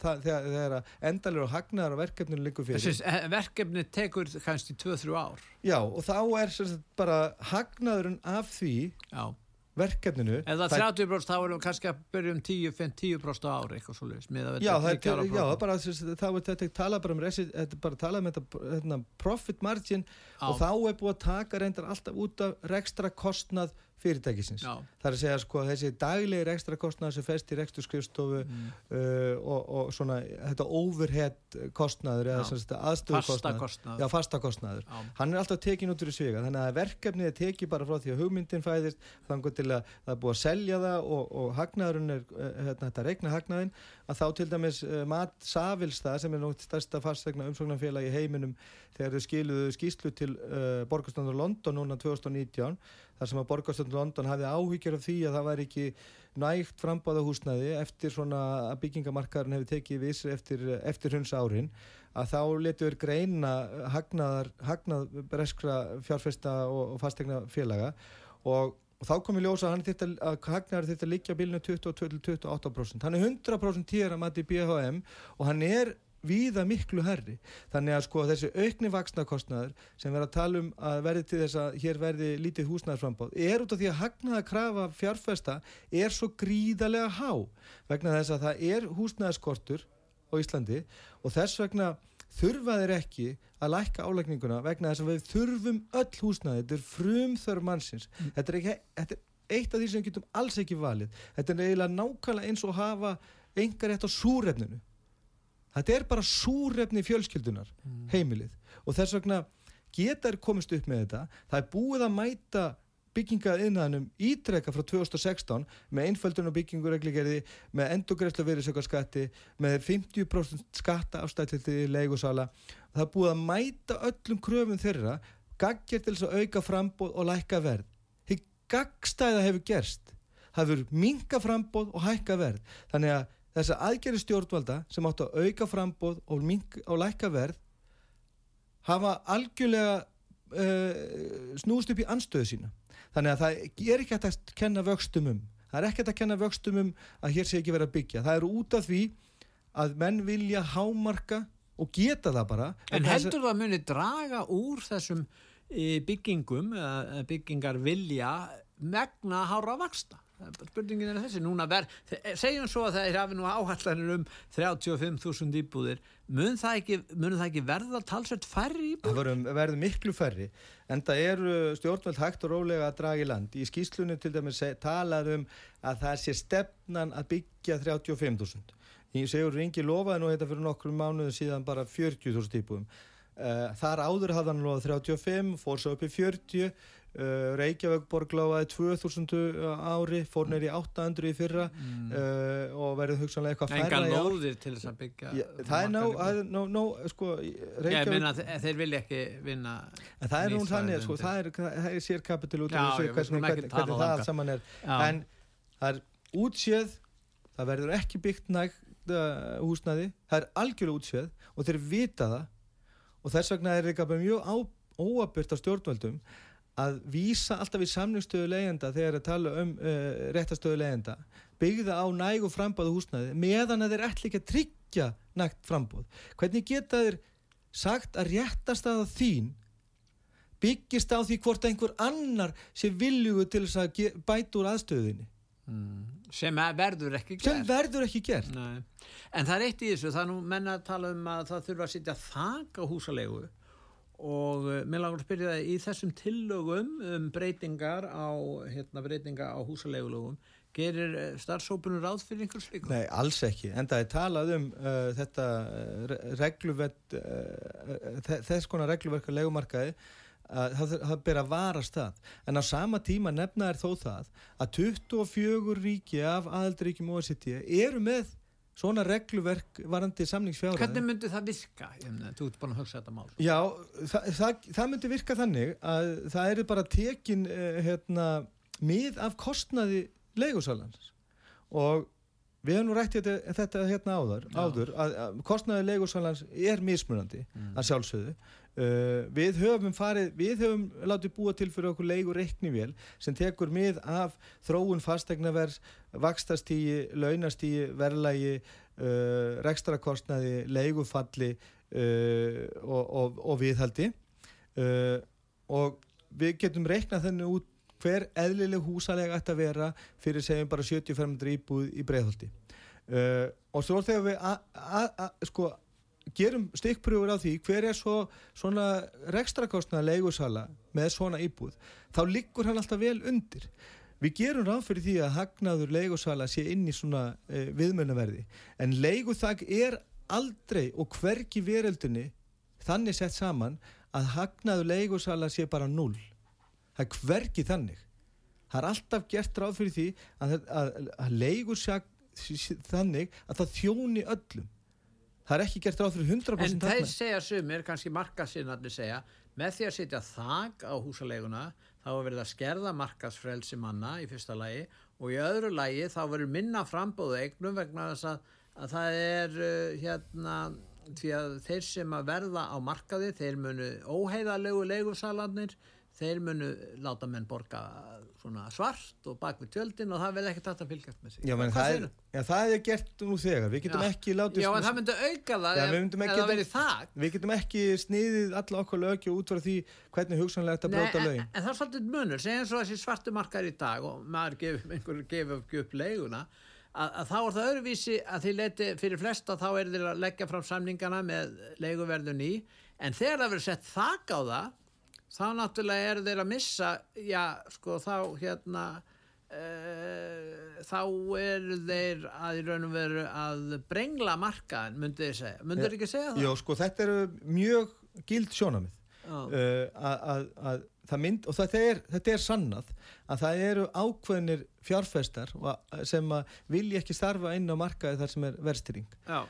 það er að endalir og hagnaðar og verkefninu líkur fyrir. Þessi eh, verkefni tekur kannski 2-3 ár. Já og þá er bara hagnaðurinn af því Já verkefninu En það er 30% þá erum við kannski að byrja um 10-10% á ári eitthvað svolítið Já, það er, bara, er þetta tala bara um resi, þetta bara tala um þetta hérna, profit margin á. og þá er búið að taka reyndar alltaf út af rekstra kostnað fyrirtækisins. Já. Það er að segja sko þessi daglegir ekstra kostnæður sem fest í rekstur skrifstofu mm. uh, og, og svona þetta overhead kostnæður eða aðstöðu kostnæður. Já, fasta kostnæður. Hann er alltaf tekin út úr svega þannig að verkefnið er tekið bara frá því að hugmyndin fæðist þannig til að það er búið að selja það og, og hagnaðurinn er uh, hérna, þetta regna hagnaðin að þá til dæmis uh, Matt Savilstad sem er náttúrulega stærsta fastegna umsóknarfélag í heiminum þegar þau skiluðu skýslu til uh, Borgastöndur London núna 2019 þar sem að Borgastöndur London hafði áhyggjur af því að það væri ekki nægt frambáða húsnæði eftir svona að byggingamarkaðurinn hefði tekið vissir eftir, eftir hunds árin að þá letur greina hagnaðar, hagnað breskra fjárfesta og, og fastegna félaga og Og þá kom ég ljósa að, að, að Hagnar þetta liggja bilinu 22-28%. Hann er 100% týra mati BHM og hann er víða miklu herri. Þannig að sko þessi aukni vaksnakostnaður sem verður að tala um að verði til þess að hér verði lítið húsnæðarsframbáð er út af því að hagnaða krafa fjárfesta er svo gríðarlega há vegna þess að það er húsnæðarskortur á Íslandi og þess vegna þurfa þeir ekki að lækka álækninguna vegna þess að við þurfum öll húsnæði, þetta er frum þörf mannsins. Mm. Þetta, er ekki, þetta er eitt af því sem getum alls ekki valið. Þetta er eiginlega nákvæmlega eins og hafa engar rétt á súrefninu þetta er bara súrefni fjölskyldunar mm. heimilið. Og þess vegna getar komist upp með þetta. Það er búið að mæta byggingað innan ítrekka frá 2016 með einföldun og bygginguregligerði með endugreifsla veriðsökarskatti með 50% skatta afstættilti í leigusala. Það er búið að mæta öllum kröfum þeirra gaggjert til þess að auka frambóð og læka verð. Því gaggstæða hefur gerst. Hafur minga frambóð og hækka verð. Þannig að þess að aðgerri stjórnvalda sem áttu að auka frambóð og, og lækka verð hafa algjörlega uh, snúst upp í anstöðu sína. Þannig að það er ekki að kenna vöxtum um. Það er ekki að kenna vöxtum um að hér sé ekki verið að byggja. Það eru út af því að menn vilja hámarka og geta það bara. En heldur það að muni draga úr þessum e, byggingum byggingar vilja megna hára vaksta spurningin er þessi, núna verð segjum svo að það er hafi nú áhallanir um 35.000 íbúðir mun það ekki, mun það ekki verða talsveit færri íbúðir? Það verður miklu færri en það eru stjórnveld hægt og rólega að draga í land í skýslunum til dæmis talað um að það sé stefnan að byggja 35.000 Ég segur Ringi lofaði nú þetta fyrir nokkrum mánuðu síðan bara 40.000 íbúðum. Uh, þar áður hafði hann lofað 35, fór svo upp í 40, uh, Reykjavík borg lofaði 2000 ári, fór neyri 800 í fyrra mm. uh, og verður hugsanlega eitthvað færra. Enga lóðir til þess að byggja. Ja, það er ná, ná, ná, sko, Reykjavík... Meina þeir vilja ekki vinna... En það er nú þannig, sko, það er, það er sérkapital út af þessu, hvernig, það allt saman er. Já. En það er útséð, það verður ekki byggt nægt húsnaði það er algjörlega útsveð og þeir vita það og þess vegna er þetta mjög óabyrt á stjórnvöldum að vísa alltaf í samningsstöðu leiðenda þegar að tala um uh, réttastöðu leiðenda byggða á nægu frambáðu húsnaði meðan að þeir ætla ekki að tryggja nægt frambóð. Hvernig geta þeir sagt að réttastaða þín byggist á því hvort einhver annar sé viljugu til þess að bæta úr aðstöðinni? Mm. Sem verður ekki gert. Sem verður ekki gert. Nei. En það er eitt í þessu, það er nú menna að tala um að það þurfa að sitja þak á húsalegu og uh, mér langar að spyrja það í þessum tillögum um breytingar á, hérna, breytinga á húsalegulögum gerir uh, starfsópunur ráð fyrir einhvers líka? Nei, alls ekki. En það er talað um uh, þetta regluvett, uh, þess konar regluverka legumarkaði að það, það ber að varast það en á sama tíma nefna er þó það að 24 ríki af aðaldríkjum OECD eru með svona regluverk varandi samningsfjára Hvernig myndi það virka? Þú ert búin að hugsa þetta mál. Já, það, það, það myndi virka þannig að það eru bara tekin eh, hérna, mið af kostnaði leigusalans og við hefum nú rætti þetta, þetta hérna áður, áður að, að kostnaði leigusalans er mismunandi mm. að sjálfsögðu Uh, við höfum farið, við höfum látið búa til fyrir okkur leigur reiknivél sem tekur mið af þróun fastegnaverð, vakstastígi launastígi, verðlægi uh, rekstrakostnaði leigufalli uh, og, og, og viðhaldi. Og við getum reiknað þennu út hver eðlileg húsalega ætti að vera fyrir segjum bara 75 íbúð í breiðhaldi uh, og svo þegar við að sko gerum stikkpröfur á því hver er svo svona rekstrakostnaða leigusala með svona íbúð þá liggur hann alltaf vel undir. Við gerum ráð fyrir því að hagnaður leigusala sé inn í svona e, viðmjönaverði en leiguþag er aldrei og hverki veröldunni þannig sett saman að hagnaður leigusala sé bara null það er hverki þannig. Það er alltaf gert ráð fyrir því að, að, að, leigusak þannig að það þjóni öllum það er ekki gert ráð fyrir 100% en þeir segja sumir, kannski markasinnarnir segja með því að setja þag á húsaleguna þá er verið að skerða markasfrelsi manna í fyrsta lagi og í öðru lagi þá verður minna frambóðu eignum vegna þess að, að það er uh, hérna því að þeir sem að verða á markaði þeir munu óheiðalegu leigursalanir þeir munu láta menn borga svart og bak við tjöldin og það vel ekki tætt að fylgjast með sig já, það, er, já, það er gert nú þegar. Við getum já. ekki látið já en það myndi auka það ef það verið það við getum ekki sniðið alla okkur lögju út frá því hvernig hugsanlega þetta bróta lögin en, en það er svolítið munur, segjum svo þessi svartu markar í dag og maður gefur einhverju gefur upp leiguna að, að þá er það öðruvísi að því leti fyrir flesta þá er þeir að leggja fram samningana með leiguverðun í en þegar það verður sett þak á það þá náttúrulega eru þeir að missa já sko þá hérna uh, þá eru þeir að í raun og veru að brengla markaðin myndið þið segja, myndið þið ekki segja það? Jó sko þetta eru mjög gild sjónamið uh, að það mynd og þetta er, þetta er sannað að það eru ákveðnir fjárfestar sem vilja ekki starfa inn á markaði þar sem er verstýring uh,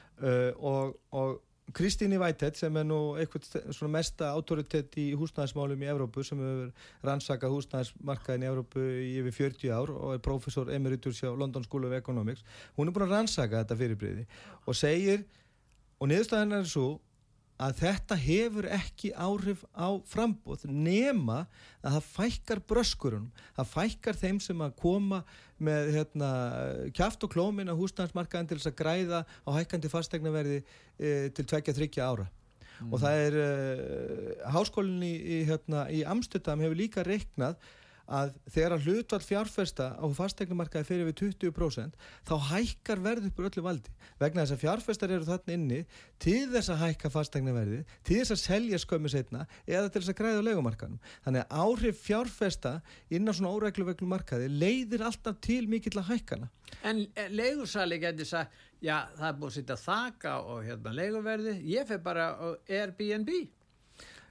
og, og Kristíni Vætett sem er nú eitthvað mesta autoritet í húsnæðismálum í Evrópu sem hefur rannsakað húsnæðismarkaðin í Evrópu í yfir 40 ár og er professor emeritus hjá London School of Economics hún er búin að rannsaka þetta fyrirbriði og segir og niðurstaðan er svo að þetta hefur ekki áhrif á frambóð nema að það fækkar bröskurunum, það fækkar þeim sem að koma með hérna, kjáft og klómin á húsnæðansmarkaðin til þess að græða á hækkandi fastegnaverði e, til 2-3 ára mm. og það er e, háskólinni í, hérna, í Amsterdam hefur líka reiknað að þegar að hlutvall fjárfesta á fastegnumarkaði fyrir við 20% þá hækkar verð upp úr öllu valdi. Vegna þess að fjárfestar eru þarna inni til þess að hækka fastegnaverði til þess að selja skömmu setna eða til þess að græða á legumarkaðum þannig að áhrif fjárfesta inn á svona óregluveglu markaði leiðir alltaf til mikill að hækkana. En legursali getur sagt já það er búin að sitja þaka og hérna leguverði ég fyrir bara Airbnb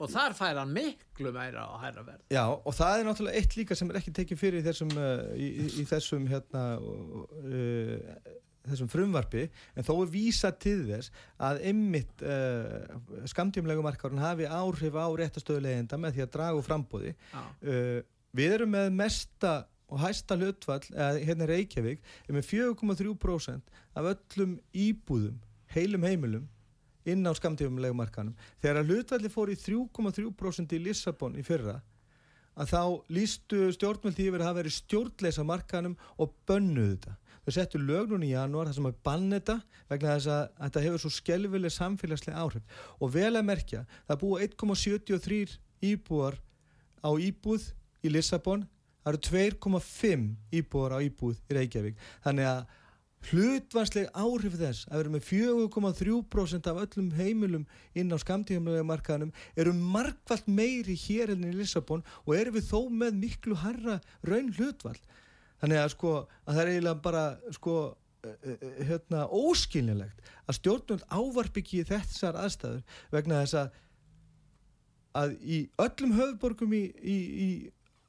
og þar fær hann miklu meira á hæra verð. Já og það er náttúrulega eitt líka sem er ekki tekið fyrir í þessum, uh, í, í þessum hérna uh, þessum frumvarfi en þó er vísa til þess að ymmit uh, skamtjumlegu markarun hafi áhrif á réttastöðulegenda með því að dragu frambóði uh, við erum með mesta og hæsta hlutfall, eða hérna Reykjavík er með 4,3% af öllum íbúðum, heilum heimilum inn á skamtífumlegu markanum þegar að hlutvalli fór í 3,3% í Lissabon í fyrra að þá lístu stjórnvöldi yfir að hafa verið stjórnleisa markanum og bönnuðu þetta. Þau settu lög núna í janúar þar sem að banna þetta vegna þess að þetta hefur svo skelvileg samfélagslega áhrif. Og vel að merkja það búa 1,73 íbúar á íbúð í Lissabon það eru 2,5 íbúar á íbúð í Reykjavík. Þannig að hlutvansleg áhrif þess að vera með 4,3% af öllum heimilum inn á skamtíðumlega markaðanum eru markvallt meiri hér enn í Lissabon og eru við þó með miklu harra raun hlutvall þannig að sko að það er eiginlega bara sko eh, eh, hérna óskilinlegt að stjórnvöld ávarp ekki þessar aðstæður vegna þess að að í öllum höfðborgum í, í, í,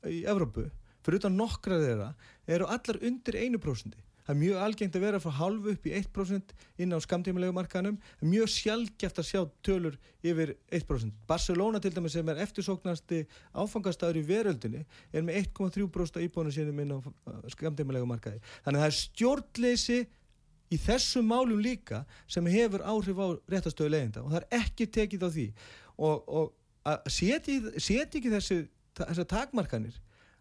í Evrópu fyrir utan nokkra þeirra eru allar undir 1% það er mjög algengt að vera frá halvu upp í 1% inn á skamtímalegu markanum mjög sjálfgeft að sjá tölur yfir 1%. Barcelona til dæmis sem er eftirsóknasti áfangastæður í veröldinni er með 1,3% íbónu sínum inn á skamtímalegu markaði. Þannig að það er stjórnleysi í þessum málum líka sem hefur áhrif á réttastöðu leiðinda og það er ekki tekið á því og, og seti ekki þessi, þessi takmarkanir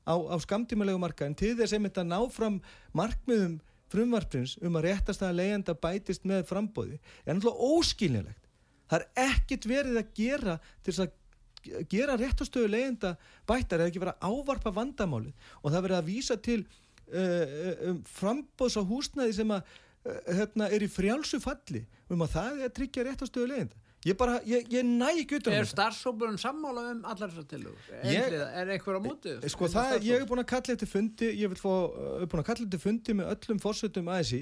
á, á skamtímalegu markaðin til þess að ná fram markmiðum frumvarprins um að réttastæða leiðanda bætist með frambóði er náttúrulega óskilnilegt. Það er ekkit verið að gera til þess að gera réttastöðu leiðanda bættar eða ekki vera ávarpa vandamáli og það verið að vísa til uh, um, frambóðs á húsnæði sem að, uh, hérna, er í frjálsu falli um að það er að tryggja réttastöðu leiðanda ég bara, ég, ég næ ekki út um Er starfsóburinn sammála um allar þessar tilug? Er eitthvað á mótið? Sko það, ég hef búin að kalla þetta fundi ég hef búin að kalla þetta fundi með öllum fórsöldum ASI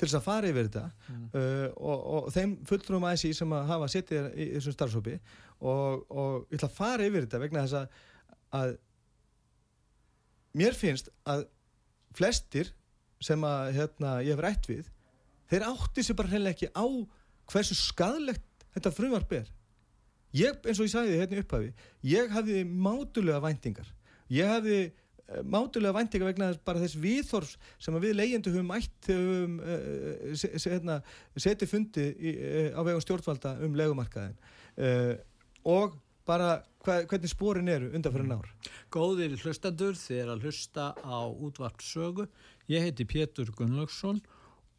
til þess að fara yfir þetta mm. uh, og, og þeim fulltrúum ASI sem að hafa sittið í þessum starfsópi og, og ég ætla að fara yfir þetta vegna þess að, að mér finnst að flestir sem að hérna, ég hef rætt við þeir átti sér bara hreinlega ekki á hversu skadlegt þetta frumvarp er. Ég, eins og ég sagði þið hérna upphafi ég hafði mátulega væntingar. Ég hafði uh, mátulega væntingar vegna bara þess viðþorfs sem við leyendu höfum ætt höfum uh, se, se, hérna, setið fundi í, uh, á vegum stjórnvalda um legumarkaðin og bara hva, hvernig spórin eru undanfyrir nár Góðir hlustandur þið er að hlusta á útvart sögu ég heiti Pétur Gunnlaugsson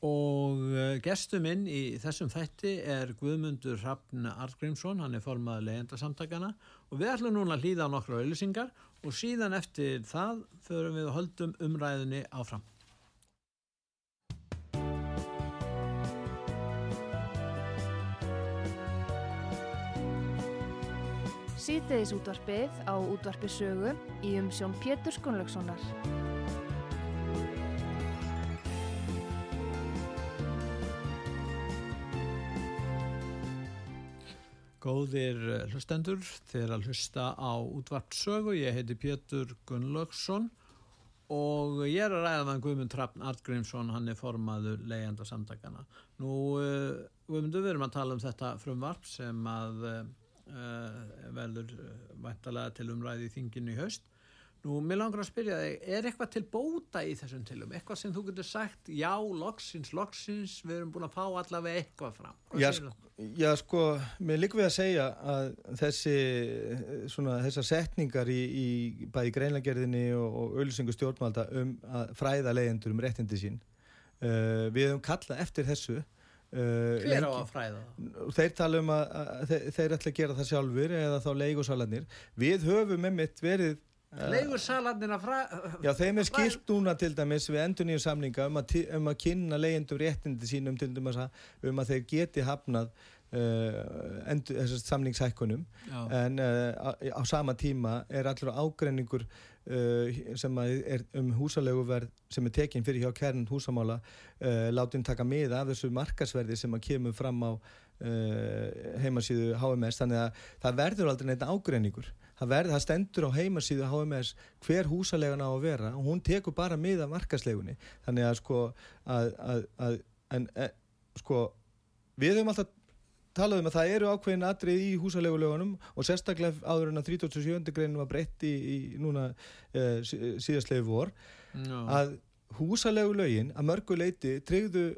og eh, gestur minn í þessum þætti er Guðmundur Hrafn Artgrímsson, hann er formað leyendasamtakana og við ætlum núna að hlýða á nokkru auðlisingar og síðan eftir það förum við að höldum umræðinni áfram. Sýteðis útvarpið á útvarpisögu í umsjón Pétur Skunlökssonar. Góðir eh, hlustendur, þeir að hlusta á útvartsögu, ég heiti Pétur Gunnlaugsson og ég er að ræða með Guðmund Trappn Artgrímsson, hann er formaður leiðanda samtakana. Nú uh, við erum að tala um þetta frumvarp sem að uh, velur vantalega til umræði í þinginu í haust Nú, mér langar að spyrja þig, er eitthvað til bóta í þessum tilum? Eitthvað sem þú getur sagt, já, loksins, loksins, við erum búin að fá allavega eitthvað fram. Já, sko, já, sko, mér líka við að segja að þessi, svona, þessar setningar í, í bæði greinlagerðinni og, og auðvisingu stjórnvalda um að fræða leyendur um réttindi sín, uh, við hefum kallað eftir þessu. Uh, Hver á að fræða það? Þeir tala um að, að þeir, ætla að gera það sjálfur eða þá leigusalarnir. Við höfum með mitt verið Legur salarnir að fra... Já, þeim er skilt núna til dæmis við endur nýju samlinga um að, um að kynna leyendur réttindi sínum til dæmis að, um að þeir geti hafnað uh, endur, þessast samlingshækkunum en uh, á, á sama tíma er allur ágreiningur uh, sem er um húsaleguverð sem er tekinn fyrir hjá kern húsamála látin taka með af þessu markasverði sem að kemur fram á heimasíðu HMS þannig að það verður aldrei neitt ágreiningur það, verð, það stendur á heimasíðu HMS hver húsalegan á að vera og hún tekur bara miða markaslegunni þannig að sko að, að, að en, e, sko við höfum alltaf talað um að það eru ákveðin atrið í húsalegulegunum og sérstaklega áður en að 37. greinu var breytt í, í núna e, síðastlegu vor no. að húsalegu lögin að mörgu leiti treyðu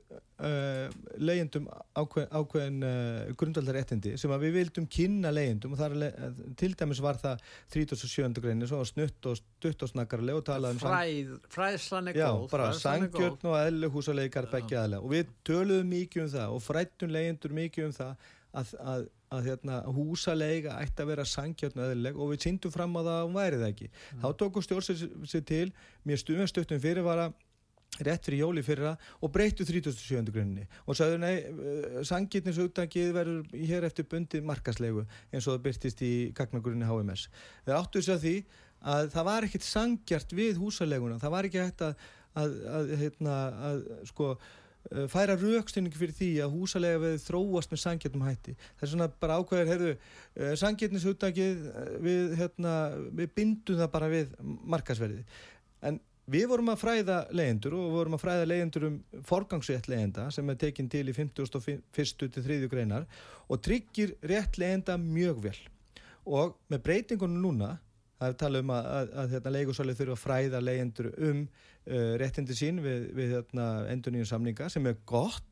uh, leyendum ákveðin, ákveðin uh, grundvaldaréttindi sem við vildum kynna leyendum og það er, til dæmis var það 37. greinni svo snutt og stutt og snakkarlega og talaðum Fræð, fræðslan er góð já, bara sangjörn og eðlu húsaleikar begja aðlega og við töluðum mikið um það og frættum leyendur mikið um það að, að að hérna, húsalega ætti að vera sangjörn öðuleg og við syndum fram á það að hún væri það ekki. Mm. Þá tókum stjórnsett sér til mér stuðumstöftum fyrirvara rétt fyrir jóli fyrra og breyttu 37. grunni og sagðu nei eh, sangjitninsugtakið verður hér eftir bundi markaslegu eins og það byrtist í gagnagrunni HMS. Það áttu þess að því að það var ekkert sangjart við húsaleguna, það var ekki hægt að, að, að, hérna, að sko eh, færa raukstunning fyrir því að húsalega við þróast með sangjörnum hætti það er svona bara ákveður, heyrðu eh, sangjörnishugtakið við, hérna, við bindum það bara við markasverði en Við vorum að fræða leyendur og vorum að fræða leyendur um forgangsrétt leyenda sem er tekinn til í 51. til 3. greinar og tryggir rétt leyenda mjög vel og með breytingunum núna það er talað um að, að, að hérna, leikusalið þurfa að fræða leyendur um uh, réttindi sín við, við hérna, endur nýjum samninga sem er gott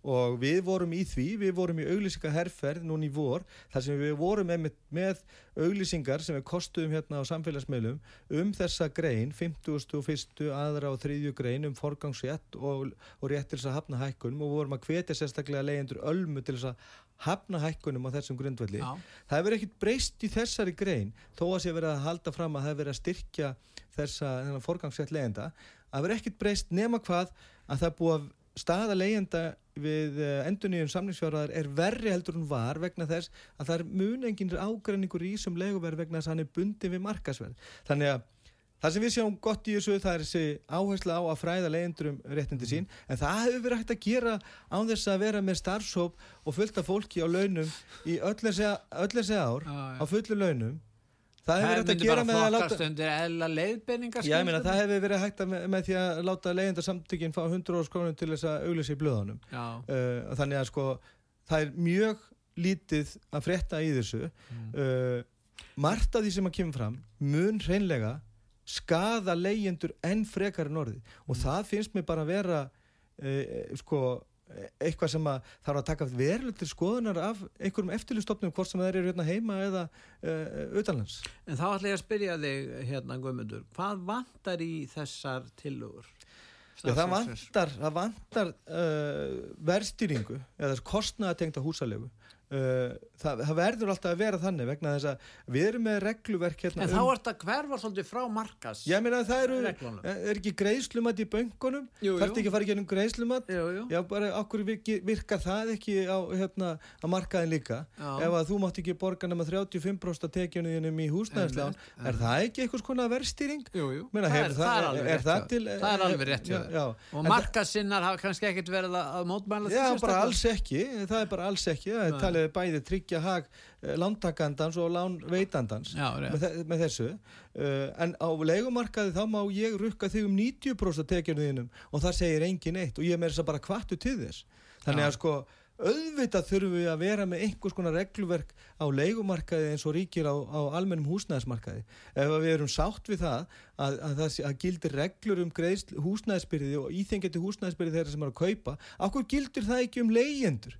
og við vorum í því, við vorum í auglýsingaherferð núni í vor þar sem við vorum með, með auglýsingar sem við kostuðum hérna á samfélagsmeilum um þessa grein, 51. aðra og 3. grein um forgangsrétt og, og rétt til þess að hafna hækkunum og vorum að hvetja sérstaklega leyendur ölmu til þess að hafna hækkunum á þessum grundvelli. Já. Það hefur ekkit breyst í þessari grein þó að sé verið að halda fram að það hefur verið að styrkja þessa forgangsrétt leyenda. Það hefur ekkit breyst nema hvað að það búið að staða leyenda við eh, enduníum samningsfjárðar er verri heldur hún var vegna þess að það er mun engin ágræningur í sem leguverð vegna þess að hann er bundið við markasverð. Þannig að það sem við sjáum gott í þessu það er þessi áherslu á að fræða leyendur um réttindi sín en það hefur verið hægt að gera á þess að vera með starfsóp og fullta fólki á launum í öll þessi ár á fullu launum Það hefur verið að gera með að láta það hefur verið hægt með, með því að láta leiðindarsamtökinn fá 100 órs krónum til þess að auglisa í blöðunum. Uh, þannig að sko það er mjög lítið að fretta í þessu. Mm. uh, margt af því sem að kemur fram mun hreinlega skada leyendur enn frekar en orði og mm. það finnst mér bara að vera uh, sko eitthvað sem að þarf að taka veruleg til skoðunar af einhverjum eftirlustofnum hvort sem það er hérna heima eða uh, utanlands. En þá ætla ég að spyrja þig hérna Guðmundur, hvað vantar í þessar tilugur? Já, það vantar, það vantar uh, verðstýringu eða kostnaðatengta húsalegu Uh, það, það verður alltaf að vera þannig vegna þess að við erum með regluverk hérna en um, þá er þetta hvervar svolítið frá markas já, meina, það eru, er ekki greiðslumat í böngunum það ert ekki að fara ekki ennum greiðslumat? Já, bara okkur virkar það ekki á, hérna, á markaðin líka? Já. ef að þú mátt ekki borga nema 35% af tekjuninum í húsnæðislán er það ekki eitthvað svona verðstýring? það, það, það er, er það það er alveg rétt og markasinnar hafa kannski ekkert verið að mótmæla já, bara alls ekki. Það er bara alls ekki, það er talið bæði tryggja hag eh, lántakandans og lánveitandans Já, með, með þessu. Uh, en á leikumarkaði þá má ég rukka þig um 90% tekjunu þínum og það segir engin eitt og ég með þess að bara kvartu til þess. Þannig að sko auðvitað þurfum við að vera með einhvers konar regluverk á leikumarkaði eins og ríkir á, á almennum húsnæðismarkaði. Ef við erum sátt við það að, að það að gildir reglur um húsnæðisbyrði og íþengjandi húsnæðisbyrði þeirra sem er að kaupa, okkur gildir það ekki um leyendur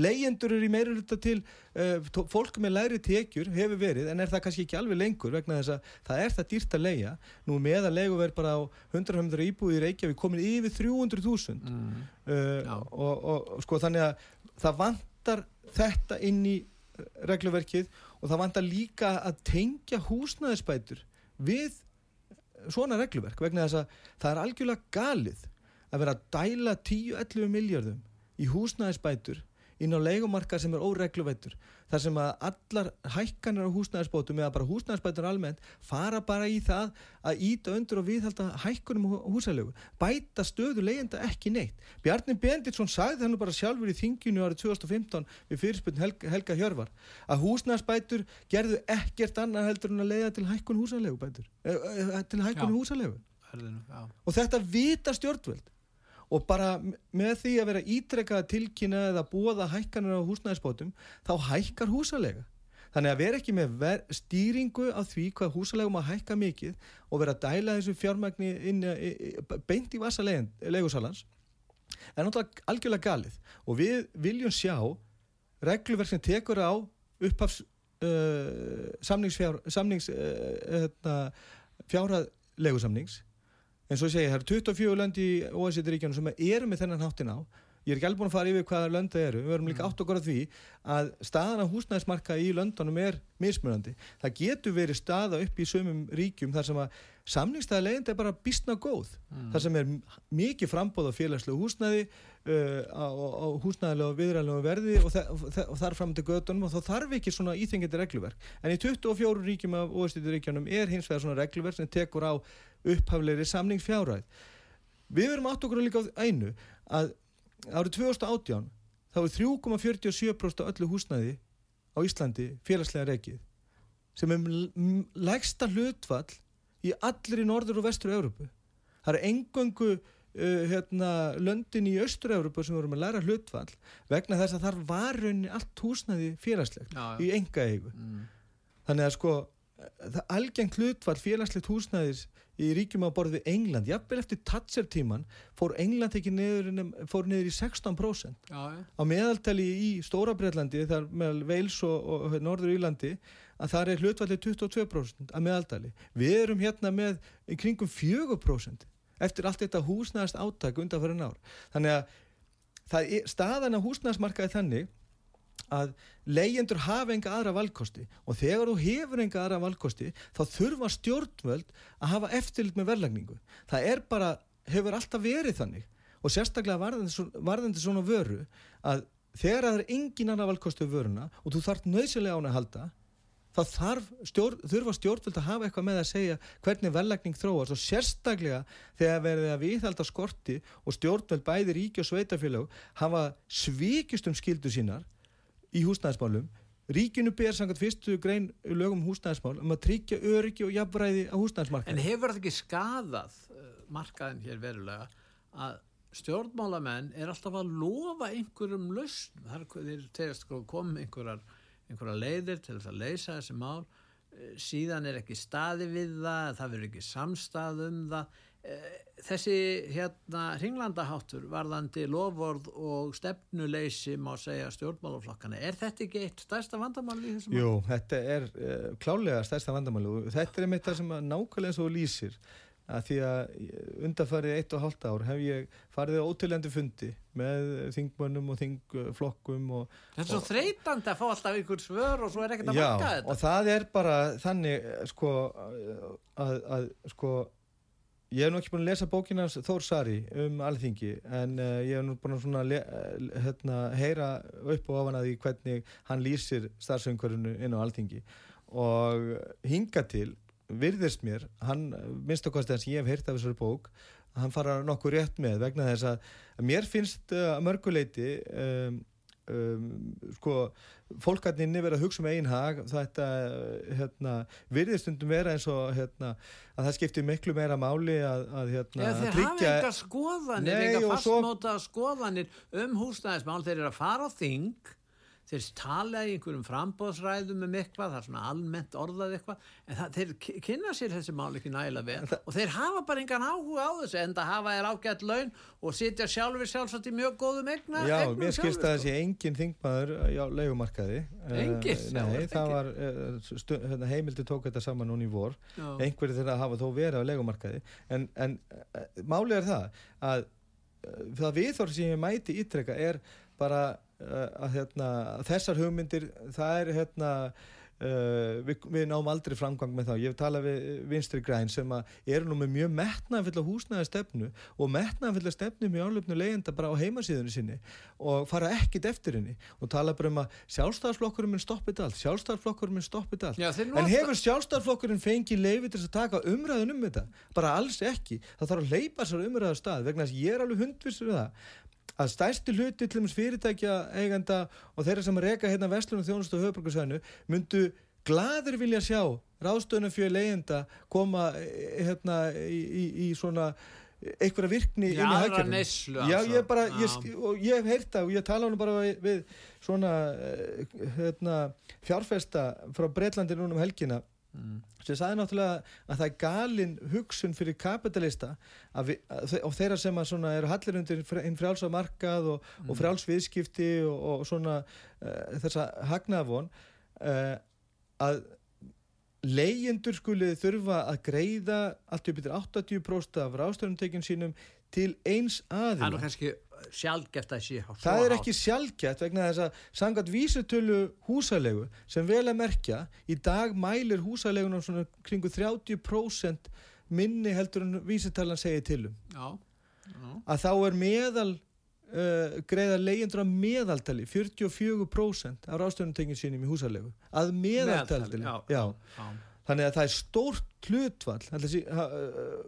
leyendur eru í meiruluta til uh, fólk með læri tekjur hefur verið en er það kannski ekki alveg lengur vegna þess að það er það dýrt að leia nú með að leigu verð bara á 100-100 íbúið í Reykjavík komin yfir 300.000 mm. uh, og, og sko þannig að það vantar þetta inn í regluverkið og það vantar líka að tengja húsnæðisbætur við svona regluverk vegna þess að það er algjörlega galið að vera að dæla 10-11 miljardum í húsnæðisbætur inn á leikumarka sem er óregluvettur þar sem að allar hækkanir á húsnæðisbótum eða bara húsnæðisbætur almennt fara bara í það að íta undur og viðhalda hækkunum húsælegu bæta stöðu leyenda ekki neitt. Bjarni Benditsson sagði þannig bara sjálfur í þinginu árið 2015 við fyrirspunn Helga, Helga Hjörvar að húsnæðisbætur gerðu ekkert annað heldur en að leiða til hækkun húsælegu bætur eh, eh, til hækkun húsælegu og þetta vita stjórnveld og bara með því að vera ítrekkað tilkynna eða búaða hækkanir á húsnæðisbótum þá hækkar húsalega þannig að vera ekki með stýringu af því hvað húsalegum að hækka mikið og vera að dæla þessu fjármækni inn, beint í vassa legusalans er náttúrulega algjörlega galið. Og við viljum sjá regluverk sem tekur á upphafs uh, samningsfjár samnings uh, hérna, fjárhað legusamnings en svo segja ég, það eru 24 lönd í OECD-ríkjana sem eru með þennan háttin á ég er ekki alveg búin að fara yfir hvaða lönd það eru við verðum líka mm. átt okkur af því að staðana húsnæðismarka í löndunum er mismunandi það getur verið staða upp í sömum ríkjum þar sem að samningstæðilegend er bara bísna góð mm. þar sem er mikið frambóð á félagslegu húsnæði á, á húsnæðilega og viðræðilega verði og, og, og þar fram til gödunum og þá þarf ekki svona íþengjandi regluverk en í 24 ríkjum af OECD-ríkjunum er hins vegar svona regluverk sem tekur á upphafleiri samningsfjáræð. Við verum átt okkur líka á einu að árið 2018 þá er 3,47% af öllu húsnæði á Íslandi félagslega reikið sem er lægsta hlutfall í allir í norður og vestur Európu. Það er engöngu uh, hérna, löndin í austur Európu sem voru með læra hlutfall vegna þess að þar var rauninni allt húsnæði félagslegt já, já. í enga eigu. Mm. Þannig að sko það algengt hlutfall félagslegt húsnæðis í ríkjum á borði England, jafnvel eftir Thatcher tíman fór England ekki niður, fór niður í 16% já, á meðaltali í Stóra Breitlandi þar meðal Veils og, og, og Norður Írlandi að það er hlutfallið 22% að meðaltali. Við erum hérna með kringum 4% eftir allt þetta húsnæðast áttak undan fyrir nár. Þannig að er, staðan á húsnæðasmarkaði þannig að leyendur hafa enga aðra valkosti og þegar þú hefur enga aðra valkosti þá þurfa stjórnvöld að hafa eftirlit með verðlagningu það er bara, hefur alltaf verið þannig og sérstaklega varðandi svona vöru að þegar það er engin aðra valkosti við vöruna og þú þarf nöðsilega án að halda þá þarf stjórn, þurfa stjórnvöld að hafa eitthvað með að segja hvernig verðlagning þróast og sérstaklega þegar verðið að viðhalda skorti og stjórnvöld bæði ríki og sveitafélag hafa svíkist um skildu sínar í húsnæðismálum Ríkinu ber sangat fyrstu grein lögum um húsnæðismál um að tryggja öryggi og jafnbræði á húsnæðismarkaði. En hefur þetta ekki skadað uh, markaðin hér verulega að stjórnmálamenn er alltaf að lofa einhverjum lausn, þar er tegast koma einhverjar, einhverjar leiðir til að leysa þessi mál. Uh, síðan er ekki staði við það það verður ekki samstað um það. Uh, þessi hérna ringlandaháttur varðandi lofvörð og stefnuleysi má segja stjórnmálaflokkana er þetta ekki eitt stærsta vandamáli? Jú, þetta er uh, klálega stærsta vandamáli og þetta er einmitt það sem nákvæmlega og lýsir að því að undarfarið eitt og halvt ár hef ég farið á ótilegjandi fundi með þingmönnum og þingflokkum og, Þetta er svo þreytandi að fá alltaf ykkur svör og svo er ekkert að marka þetta. og það er bara þannig sko að, að sko Ég hef nú ekki búin að lesa bókinans Þór Sari um alþingi en uh, ég hef nú búin að uh, hérna, heyra upp og ofan að því hvernig hann lýsir starfsöngurinu inn á alþingi. Og hinga til virðist mér, hann minnst okkar sem ég hef heyrt af þessari bók hann fara nokkuð rétt með vegna þess að mér finnst uh, að mörguleiti um, um, sko fólkarninni verið að hugsa um einn hag þetta hérna, virðistundum vera eins og hérna, að það skiptir miklu meira máli að, að hérna, ja, þeir hafa enga skoðanir, enga fastmóta skoðanir um húsnæðismál þeir eru að fara á þing þeir tala í einhverjum frambóðsræðum um eitthvað, það er svona almennt orðað eitthvað, en það, þeir kynna sér þessi mál ekki nægilega vel það, og þeir hafa bara engan áhuga á þessu en það hafa er ágætt laun og sitja sjálfur sjálfsagt í mjög góðum egna Já, mér skilst að þessi engin þingmaður á leifumarkaði Engin? Uh, nei, það var uh, hérna, heimildi tók þetta saman núni í vor. Einhverju þeirra hafa þó verið á leifumarkaði en, en uh, málið er það að það viðhorf sem ég mæti ítrekka er bara Eh, að hérna, þessar hugmyndir það er hérna uh, við, við náum aldrei framgang með þá. Ég hef talað við vinstri græn sem eru nú með mjög metnaðanfylla húsnæða stefnu og metnaðanfylla stefnu mjög álöfnu leyenda bara á heimasíðunni sinni og fara ekkit eftir henni og tala bara um að sjálfstæðarflokkurinn minn stoppið allt sjálfstæðarflokkurinn minn stoppið allt. Já, en hefur sjálfstæðarflokkurinn fengið leiði til að taka umræðun um þetta? Bara alls ekki, það þarf að leipa sér umræðar stað vegna að ég er alveg hundvistur um það að stærsti hluti til þess fyrirtækja eiganda og þeirra sem reyka hérna vestlunum þjónustu og höfbrukarsvæðinu myndu gladur vilja sjá ráðstöðunum fyrir leiðenda koma eh, hérna í, í, í svona einhverja virkni já, inn í hækjum já, ég bara, ég, ég hef heyrt það og ég tala hann bara við, við svona eh, hérna, fjárfesta frá Breitlandi núna um helgina mm. sem sagði náttúrulega að það er galin hugsun fyrir kapitalista við, að, og þeirra sem eru hallir undir hinn frjálsa markað og, mm. og frjálsviðskipti og, og svona uh, þessa hagnafón uh, að leyendur skulið þurfa að greiða allt upp yfir 80% af ráðstöðunumtekjum sínum til eins aðeins. Það er kannski sjálfgeft að sé það er ekki sjálfgeft vegna þess að sangat vísutölu húsalegu sem vel að merkja í dag mælir húsalegunum svona kringu 30% minni heldur en vísutalan segir tilum já, já. að þá er meðal uh, greiða leyendur að meðaltali 44% af rástöðunum sínum í húsalegu að meðaltali, meðaltali já, já þannig að það er stórt hlutvall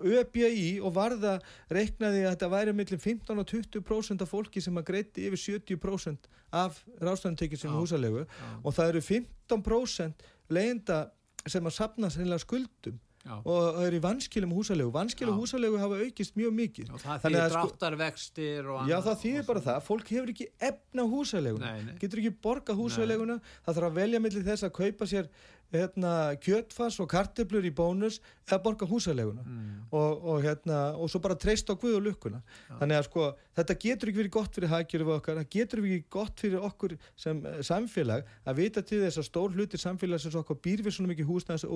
ÖBI og Varða reiknaði að þetta væri mellum 15 og 20% af fólki sem að greiti yfir 70% af ráðstæðantekið sem er húsalegu og það eru 15% leyenda sem að sapna skuldum Já. og það er í vanskilum húsalegu vanskilum húsalegu hafa aukist mjög mikið. Já, það þýðir sko- dráttarvextir sko, já það þýðir bara það, fólk hefur ekki efna húsaleguna, nei, nei. getur ekki borga húsaleguna, það þarf að velja millir þess að kaupa sér hérna, kjötfass og karteblur í bónus eða borga húsaleguna mm. og, og, hérna, og svo bara treyst á Guð og lukkuna ja. þannig að sko þetta getur ekki verið gott fyrir haggjörðu okkar, það getur ekki gott fyrir okkur sem uh, samfélag að vita til þess að stór hlutir samfélag sem okkur býr við svona mikið húsnæðis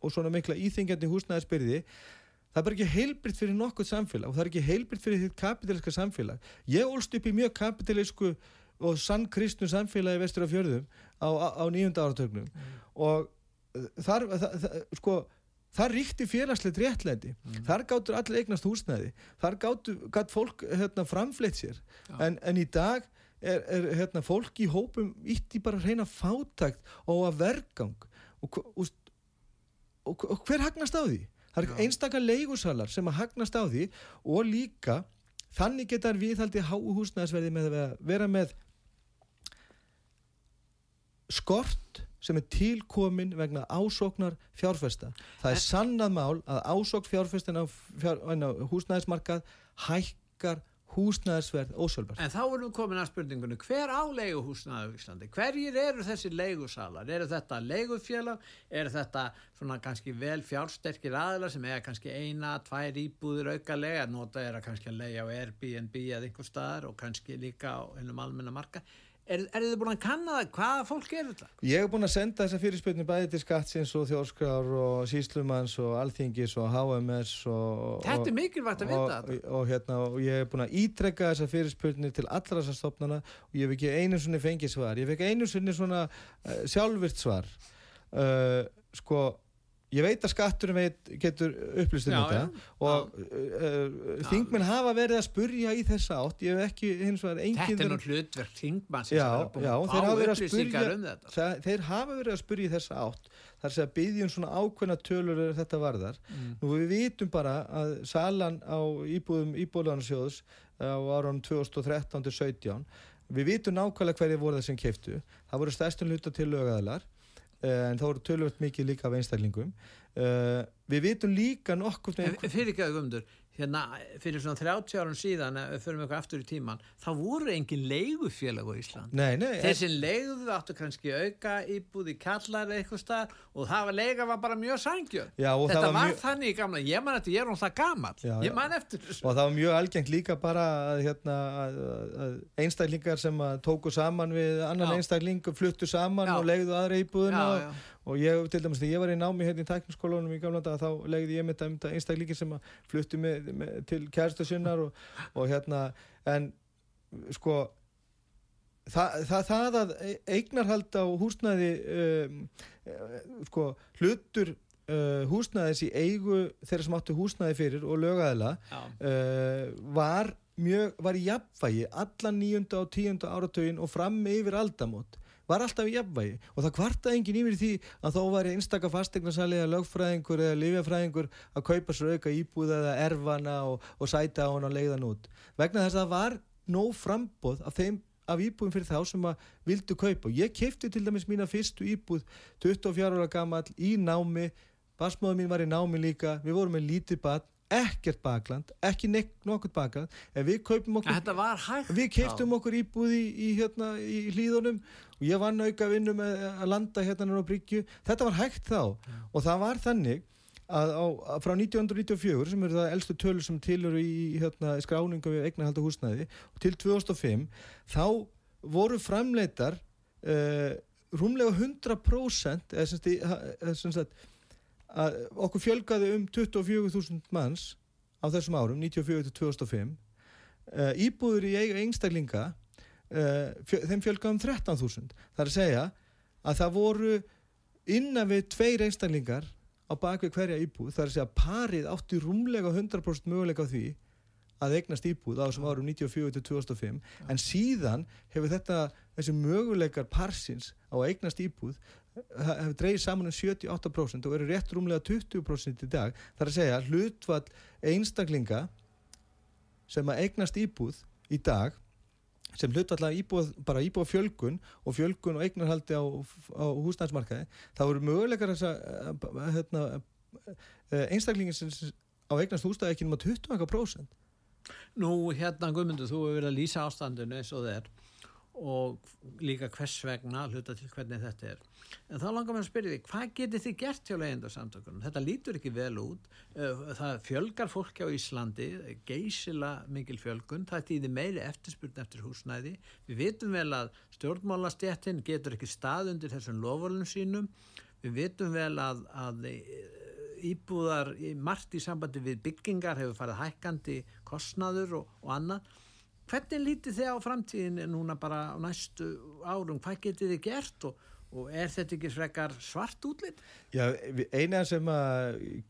og svona mikla íþingjandi húsnæðisbyrði það er bara ekki heilbritt fyrir nokkuð samfélag og það er ekki heilbritt fyrir þitt kapitaliska samfélag ég ólst upp í mjög kapitalísku og sann kristnu samfélagi vestur af fjörðum á, á, á nýjunda áratögnum mm. og uh, þar, það, það, sko, þar ríkti félagslegt réttlendi mm. þar gáttur allir eignast húsnæði. Þar gátt fólk hérna, framfleitt sér. En, en í dag er, er hérna, fólk í hópum ítti bara reyna fátækt og að vergang. Og, og, og, og hver hagnast á því? Það er einstakar leigusalar sem að hagnast á því og líka þannig getar viðhaldi háhúsnæðisverði með að vera með skort sem er tilkomin vegna ásóknar fjárfesta. Það er sannað mál að ásók fjárfestin á, fjár, á húsnæðismarkað hækkar húsnæðisverð ósölbar. En þá erum við komin að spurningunni, hver á leiguhúsnæðu í Íslandi? Hverjir eru þessi leigusalar? Eru þetta leigufélag? Eru þetta svona kannski vel fjársterkir aðlar sem er kannski eina, tvær íbúðir auka lega, nota er að kannski að leiga á Airbnb eða einhver staðar og kannski líka á einum almenna marka? Er, er þið búin að kanna það? Hvaða fólk er þetta? Ég hef búin að senda þessa fyrirspilni bæði til skattsins og þjórskrár og síslumans og alþingis og HMS og... Þetta er mikilvægt að vita þetta. Og, og, hérna, og ég hef búin að ítrekka þessa fyrirspilni til allra þessar stopnana og ég hef ekki einu svonni fengið svar. Ég hef ekki einu svonni svona uh, sjálfvirt svar. Uh, sko ég veit að skatturum veit, getur upplýst um þetta og uh, uh, þingmenn hafa verið að spurja í þessa átt. Ég hef ekki hins vegar engin þetta er nú hlutverk þingmann sem er búin að fá upplýsingar um þetta. þeir hafa verið að spurja í þessa átt þar sé að byggjum svona ákveðna tölur þetta varðar. Mm. nú við vitum bara að salan á íbúðum íbúðlansjóðs á árunum 2013-17 við vitum nákvæmlega hverju voru það sem keiftu það voru stærstum hluta til lögæðalar en það voru tölvöld mikið líka af einstaklingum uh, við vitum líka nokkur fyrir ekki að umdur hérna fyrir svona 30 árum síðan fyrir mjög aftur í tíman þá voru engin leigufélag á Ísland nei, nei, þessi en... leiguðu áttu kannski auka íbúð í kallar eitthvað starf og það var leiga var bara mjög sangjör þetta var, var mjög... þannig í gamla ég man eftir, ég er um það gammal já, ég man eftir þessu. Og það var mjög algengt líka bara að, hérna, að, að einstaklingar sem tóku saman við annan já. einstakling fluttu saman já. og leigðu aðra íbúðuna og og ég, til dæmis, þegar ég var í námi hérna í tækniskólunum í gamla daga, þá legði ég með þetta einstakleikin sem að fluttu með, með, til kærstu sinnar og, og hérna, en sko það, það, það að eignarhald á húsnæði um, sko, hlutur uh, húsnæðis í eigu þeirra sem áttu húsnæði fyrir og lögæðila uh, var mjög, var í jafnvægi allan nýjunda og tíunda áratögin og fram yfir aldamót var alltaf í jafnvægi. Og það kvartaði engin yfir því að þó var einstakka fastegnarsali eða lögfræðingur eða lifjafræðingur að kaupa sér auka íbúða eða erfana og, og sæta á hann og leiða hann út. Vegna þess að það var nóg frambóð af þeim af íbúðum fyrir þá sem að vildu kaupa. Og ég keipti til dæmis mína fyrstu íbúð 24 ára gammal í námi. Basmóðum mín var í námi líka. Við vorum með lítið bad ekkert bakland, ekki nokkurt bakland. En við kaupum okkur við keiptum okkur íbúði í, í, hérna, í hlýðunum og ég vann auka vinnu með að landa hérna á Bryggju. Þetta var hægt þá. Mm. og það var þannig að, á, að frá 1994 sem eru það eldstu tölur sem tilur í hérna, skráninga við eignarhalda húsnæði og til 2005 þá voru framleitar uh, rúmlega 100% eða sem sagt að okkur fjölgaði um 24.000 manns á þessum árum 94-2005 uh, íbúður í einstaklinga uh, fjö, þeim fjölgaði um 13.000 það er að segja að það voru innan við tveir einstaklingar á bakvið hverja íbúð. Það er að segja að parið átti rúmlega 100% möguleika á því að eignast íbúð á þessum árum 94-2005 en síðan hefur þetta þessi möguleikar parsins á eignast íbúð hefur dreyið saman um 78% og verið rétt rúmlega 20% í dag þar að segja hlutvall einstaklinga sem að eignast íbúð í dag sem hlutvall íbúð, bara íbúð fjölgun og fjölgun og eignarhaldi á, á húsnæðsmarkaði þá eru möguleikar þess að hérna, einstaklingin sem á eignast húsnæði ekki um að 20%. Nú hérna Guðmundur, þú hefur verið að lýsa ástandinu eins og þeir og líka hvers vegna hluta til hvernig þetta er. En þá langar mér að spyrja því, hvað getur þið gert hjá leyendarsamtökunum? Þetta lítur ekki vel út. Eh, það fjölgar fólki á Íslandi geysila mikil fjölgun. Það tíði meiri eftirspurn eftir húsnæði. Við vitum vel að stjórnmálastjættin getur ekki stað undir þessum lofalunum sínum. Við vitum vel að, að íbúðar margt í sambandi við byggingar hefur farið hækkandi kostnaður og, og annað hvernig lítið þið á framtíðin núna bara á næstu árum, hvað getið þið gert og, og er þetta ekki frekar svart útlýtt? Já, eina sem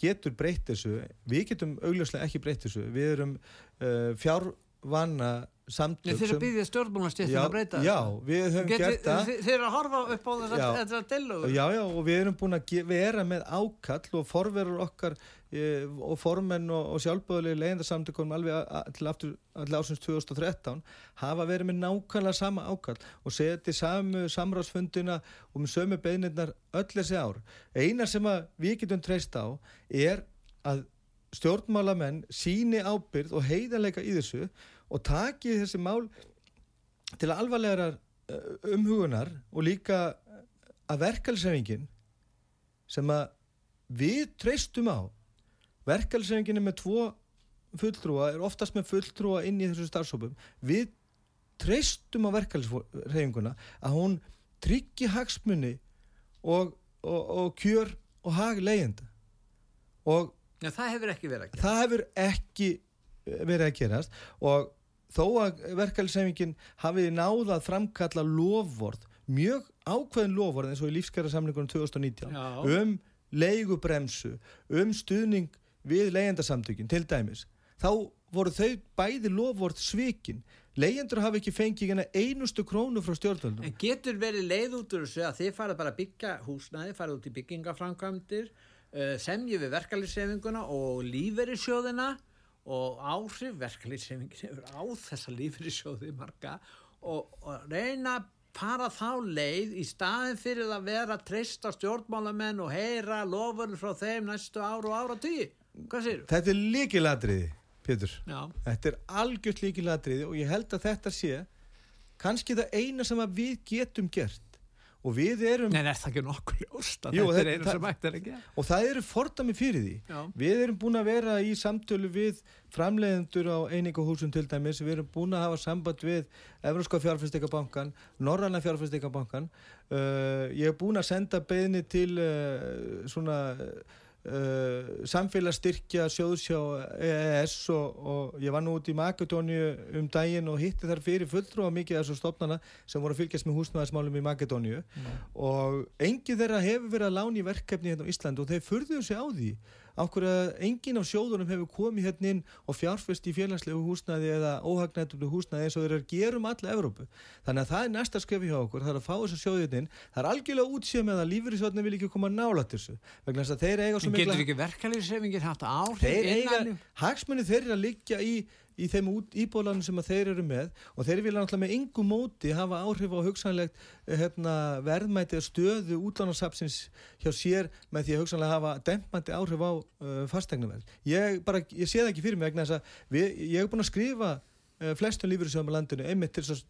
getur breytt þessu, við getum augljóslega ekki breytt þessu, við erum uh, fjárvanna samtök Þeir eru að byggja stjórnbúinastjéttin að breyta Já, við höfum Get, gert það. Þeir eru að horfa upp á þessar tillögur. Já, já, og við erum búin að vera með ákall og forverur okkar e, og formenn og, og sjálfböðuleg leyendarsamtökunum alveg til ásins 2013 hafa verið með nákvæmlega sama ákall og seti samu samráðsfundina og með sömu beinirnar öll þessi ár. Einar sem við getum treyst á er að stjórnmálamenn síni ábyrð og heiðanleika í þessu og taki þessi mál til alvarlegar eh, umhugunar og líka að verkefælsefingin sem að við treystum á. Verkefælsefingin er með tvo fulltrúa, er oftast með fulltrúa inn í þessu starfsópum við treystum á verkefælsefinguna að hún tryggi hagsmunni og, og, og kjör og hag leyenda og Já, það hefur ekki verið að gerast það hefur ekki verið að gerast og þó að verkefælsefingin hafiði náða að framkalla lofvord, mjög ákveðin lofvord eins og í lífskæra samlingunum 2019 Já. um leigubremsu, um stuðning við leyendasamtökin til dæmis, þá voru þau bæði lofvord svikin leyendur hafi ekki fengið einustu krónu frá stjórnvöldum. En getur verið leið út úr þessu að þið farið bara að byggja húsnæði, farið út í byggingaframkvæmdir uh, semjið við verkefælsefinguna og lífverðisjóðina og áhrif verkefliðsefingin hefur á þessa lífriðsjóði marga og, og reyna að fara þá leið í staðin fyrir að vera trist á stjórnmálamenn og heyra lofur frá þeim næstu áru og ára tíu. Hvað séu? Þetta er líkiladriði, Pétur. Já. Þetta er algjört líkiladriði og ég held að þetta sé kannski það eina sem við getum gert og við erum Nei, er það ekki nokkuð ljóst að þetta er einu sem ætti er ekki og það eru fordami fyrir því. Já. við erum búin að vera í samtölu við framleiðendur á einingahúsum til dæmis. Við erum búin að hafa samband við Evróska fjárfærsleikabankan Norranna fjárfærsleikabankan uh, ég hef búin að senda beðni til uh, svona Uh, samfélagsstyrkja sjóðsjá EES og, og ég var nú út í Makedóniu um daginn og hitti þar fyrir fulltrú á mikið þessu stopnana sem voru að fylgjast með húsnæðismálum í Makedóniu mm. og engi þeirra hefur verið að lána í verkefni hérna á Ísland og þeir furðuðu sig á því áhverju að enginn af sjóðunum hefur komið hérna inn og fjárfest í félagslegu húsnæði eða óhagnættumlu húsnæði eins og þeir eru að gera um alla Evrópu. Þannig að það er næsta skrefi hjá okkur, það er að fá þessu sjóðin inn. Það er algjörlega útsíð með að lífyrísjóðin vil ekki koma nála til þessu. Vegna þess að þeir eiga svo mikla... Getur ekki verkefliðsefingir haft áhrif? Þeir eiga, hagsmunni þeir eru að liggja í í þeim íbólanum sem þeir eru með og þeir vilja náttúrulega með yngu móti hafa áhrif á hugsanlegt eh, hérna, verðmæti og stöðu útlánarsapsins hjá sér með því að hugsanlega hafa dempandi áhrif á uh, fastegnaverð. Ég, ég sé það ekki fyrir mig vegna þess að við, ég hef búin að skrifa uh, flestum lífyrirsjóðum á landinu einmitt til þess að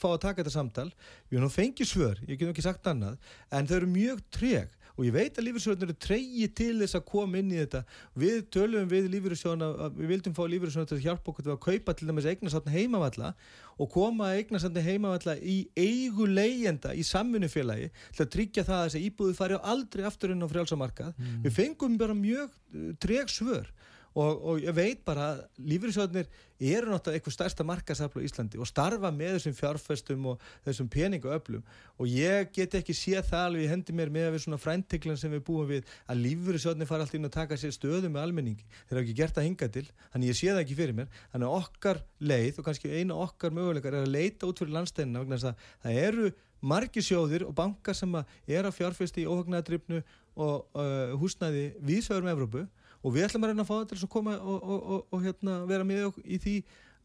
fá að taka þetta samtal erum fengið svör, ég get ekki sagt annað en þau eru mjög treg og ég veit að lífyrirsjóðunar eru treyji til þess að koma inn í þetta. Við tölum við lífyrirsjóðuna við vildum fá lífyrirsjóðuna til að hjálpa okkur til að kaupa til dæmis eignasatna heimavalla og koma eignasatna heimavalla í eigu leyenda í samfunnufélagi til að tryggja það að þessi íbúðu fari á aldrei aftur inn á frjálsamarkað mm. við fengum bara mjög uh, treg svör og, og ég veit bara að lífyrirsjóðnir eru náttúrulega eitthvað stærsta markasaflu í Íslandi og starfa með þessum fjárfestum og þessum peningaöflum. Og ég get ekki séð það alveg í hendi mér með að við svona frænteklan sem við búum við að lífyrirsjóðnir fara alltaf inn að taka sér stöðu með almenningi. Þeir hafa ekki gert að hinga til þannig ég sé það ekki fyrir mér. Þannig að okkar leið og kannski eina okkar möguleikar er að leita út fyrir landsteinina vegna þess að það eru margi sjóðir og bankar sem er að fjárfesti í óhagnadrifnu og uh, húsnæði viðsögur með Evrópu og við ætlum að reyna að fá þetta til að koma og, og, og, og hérna, vera með okkur í því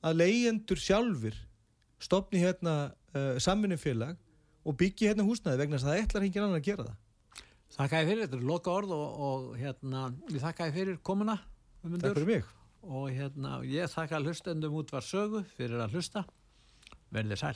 að leyendur sjálfur stopni hérna uh, samvinnumfélag og byggja hérna húsnæði vegna þess að það ætlar hengið annar að gera það. Þakka ég fyrir, þetta er loka orð og hérna, ég þakka ég fyrir komuna Takk fyrir mig. Og hérna, ég þakka hlustendum út var sögu fyrir að hlusta. Verðið sæl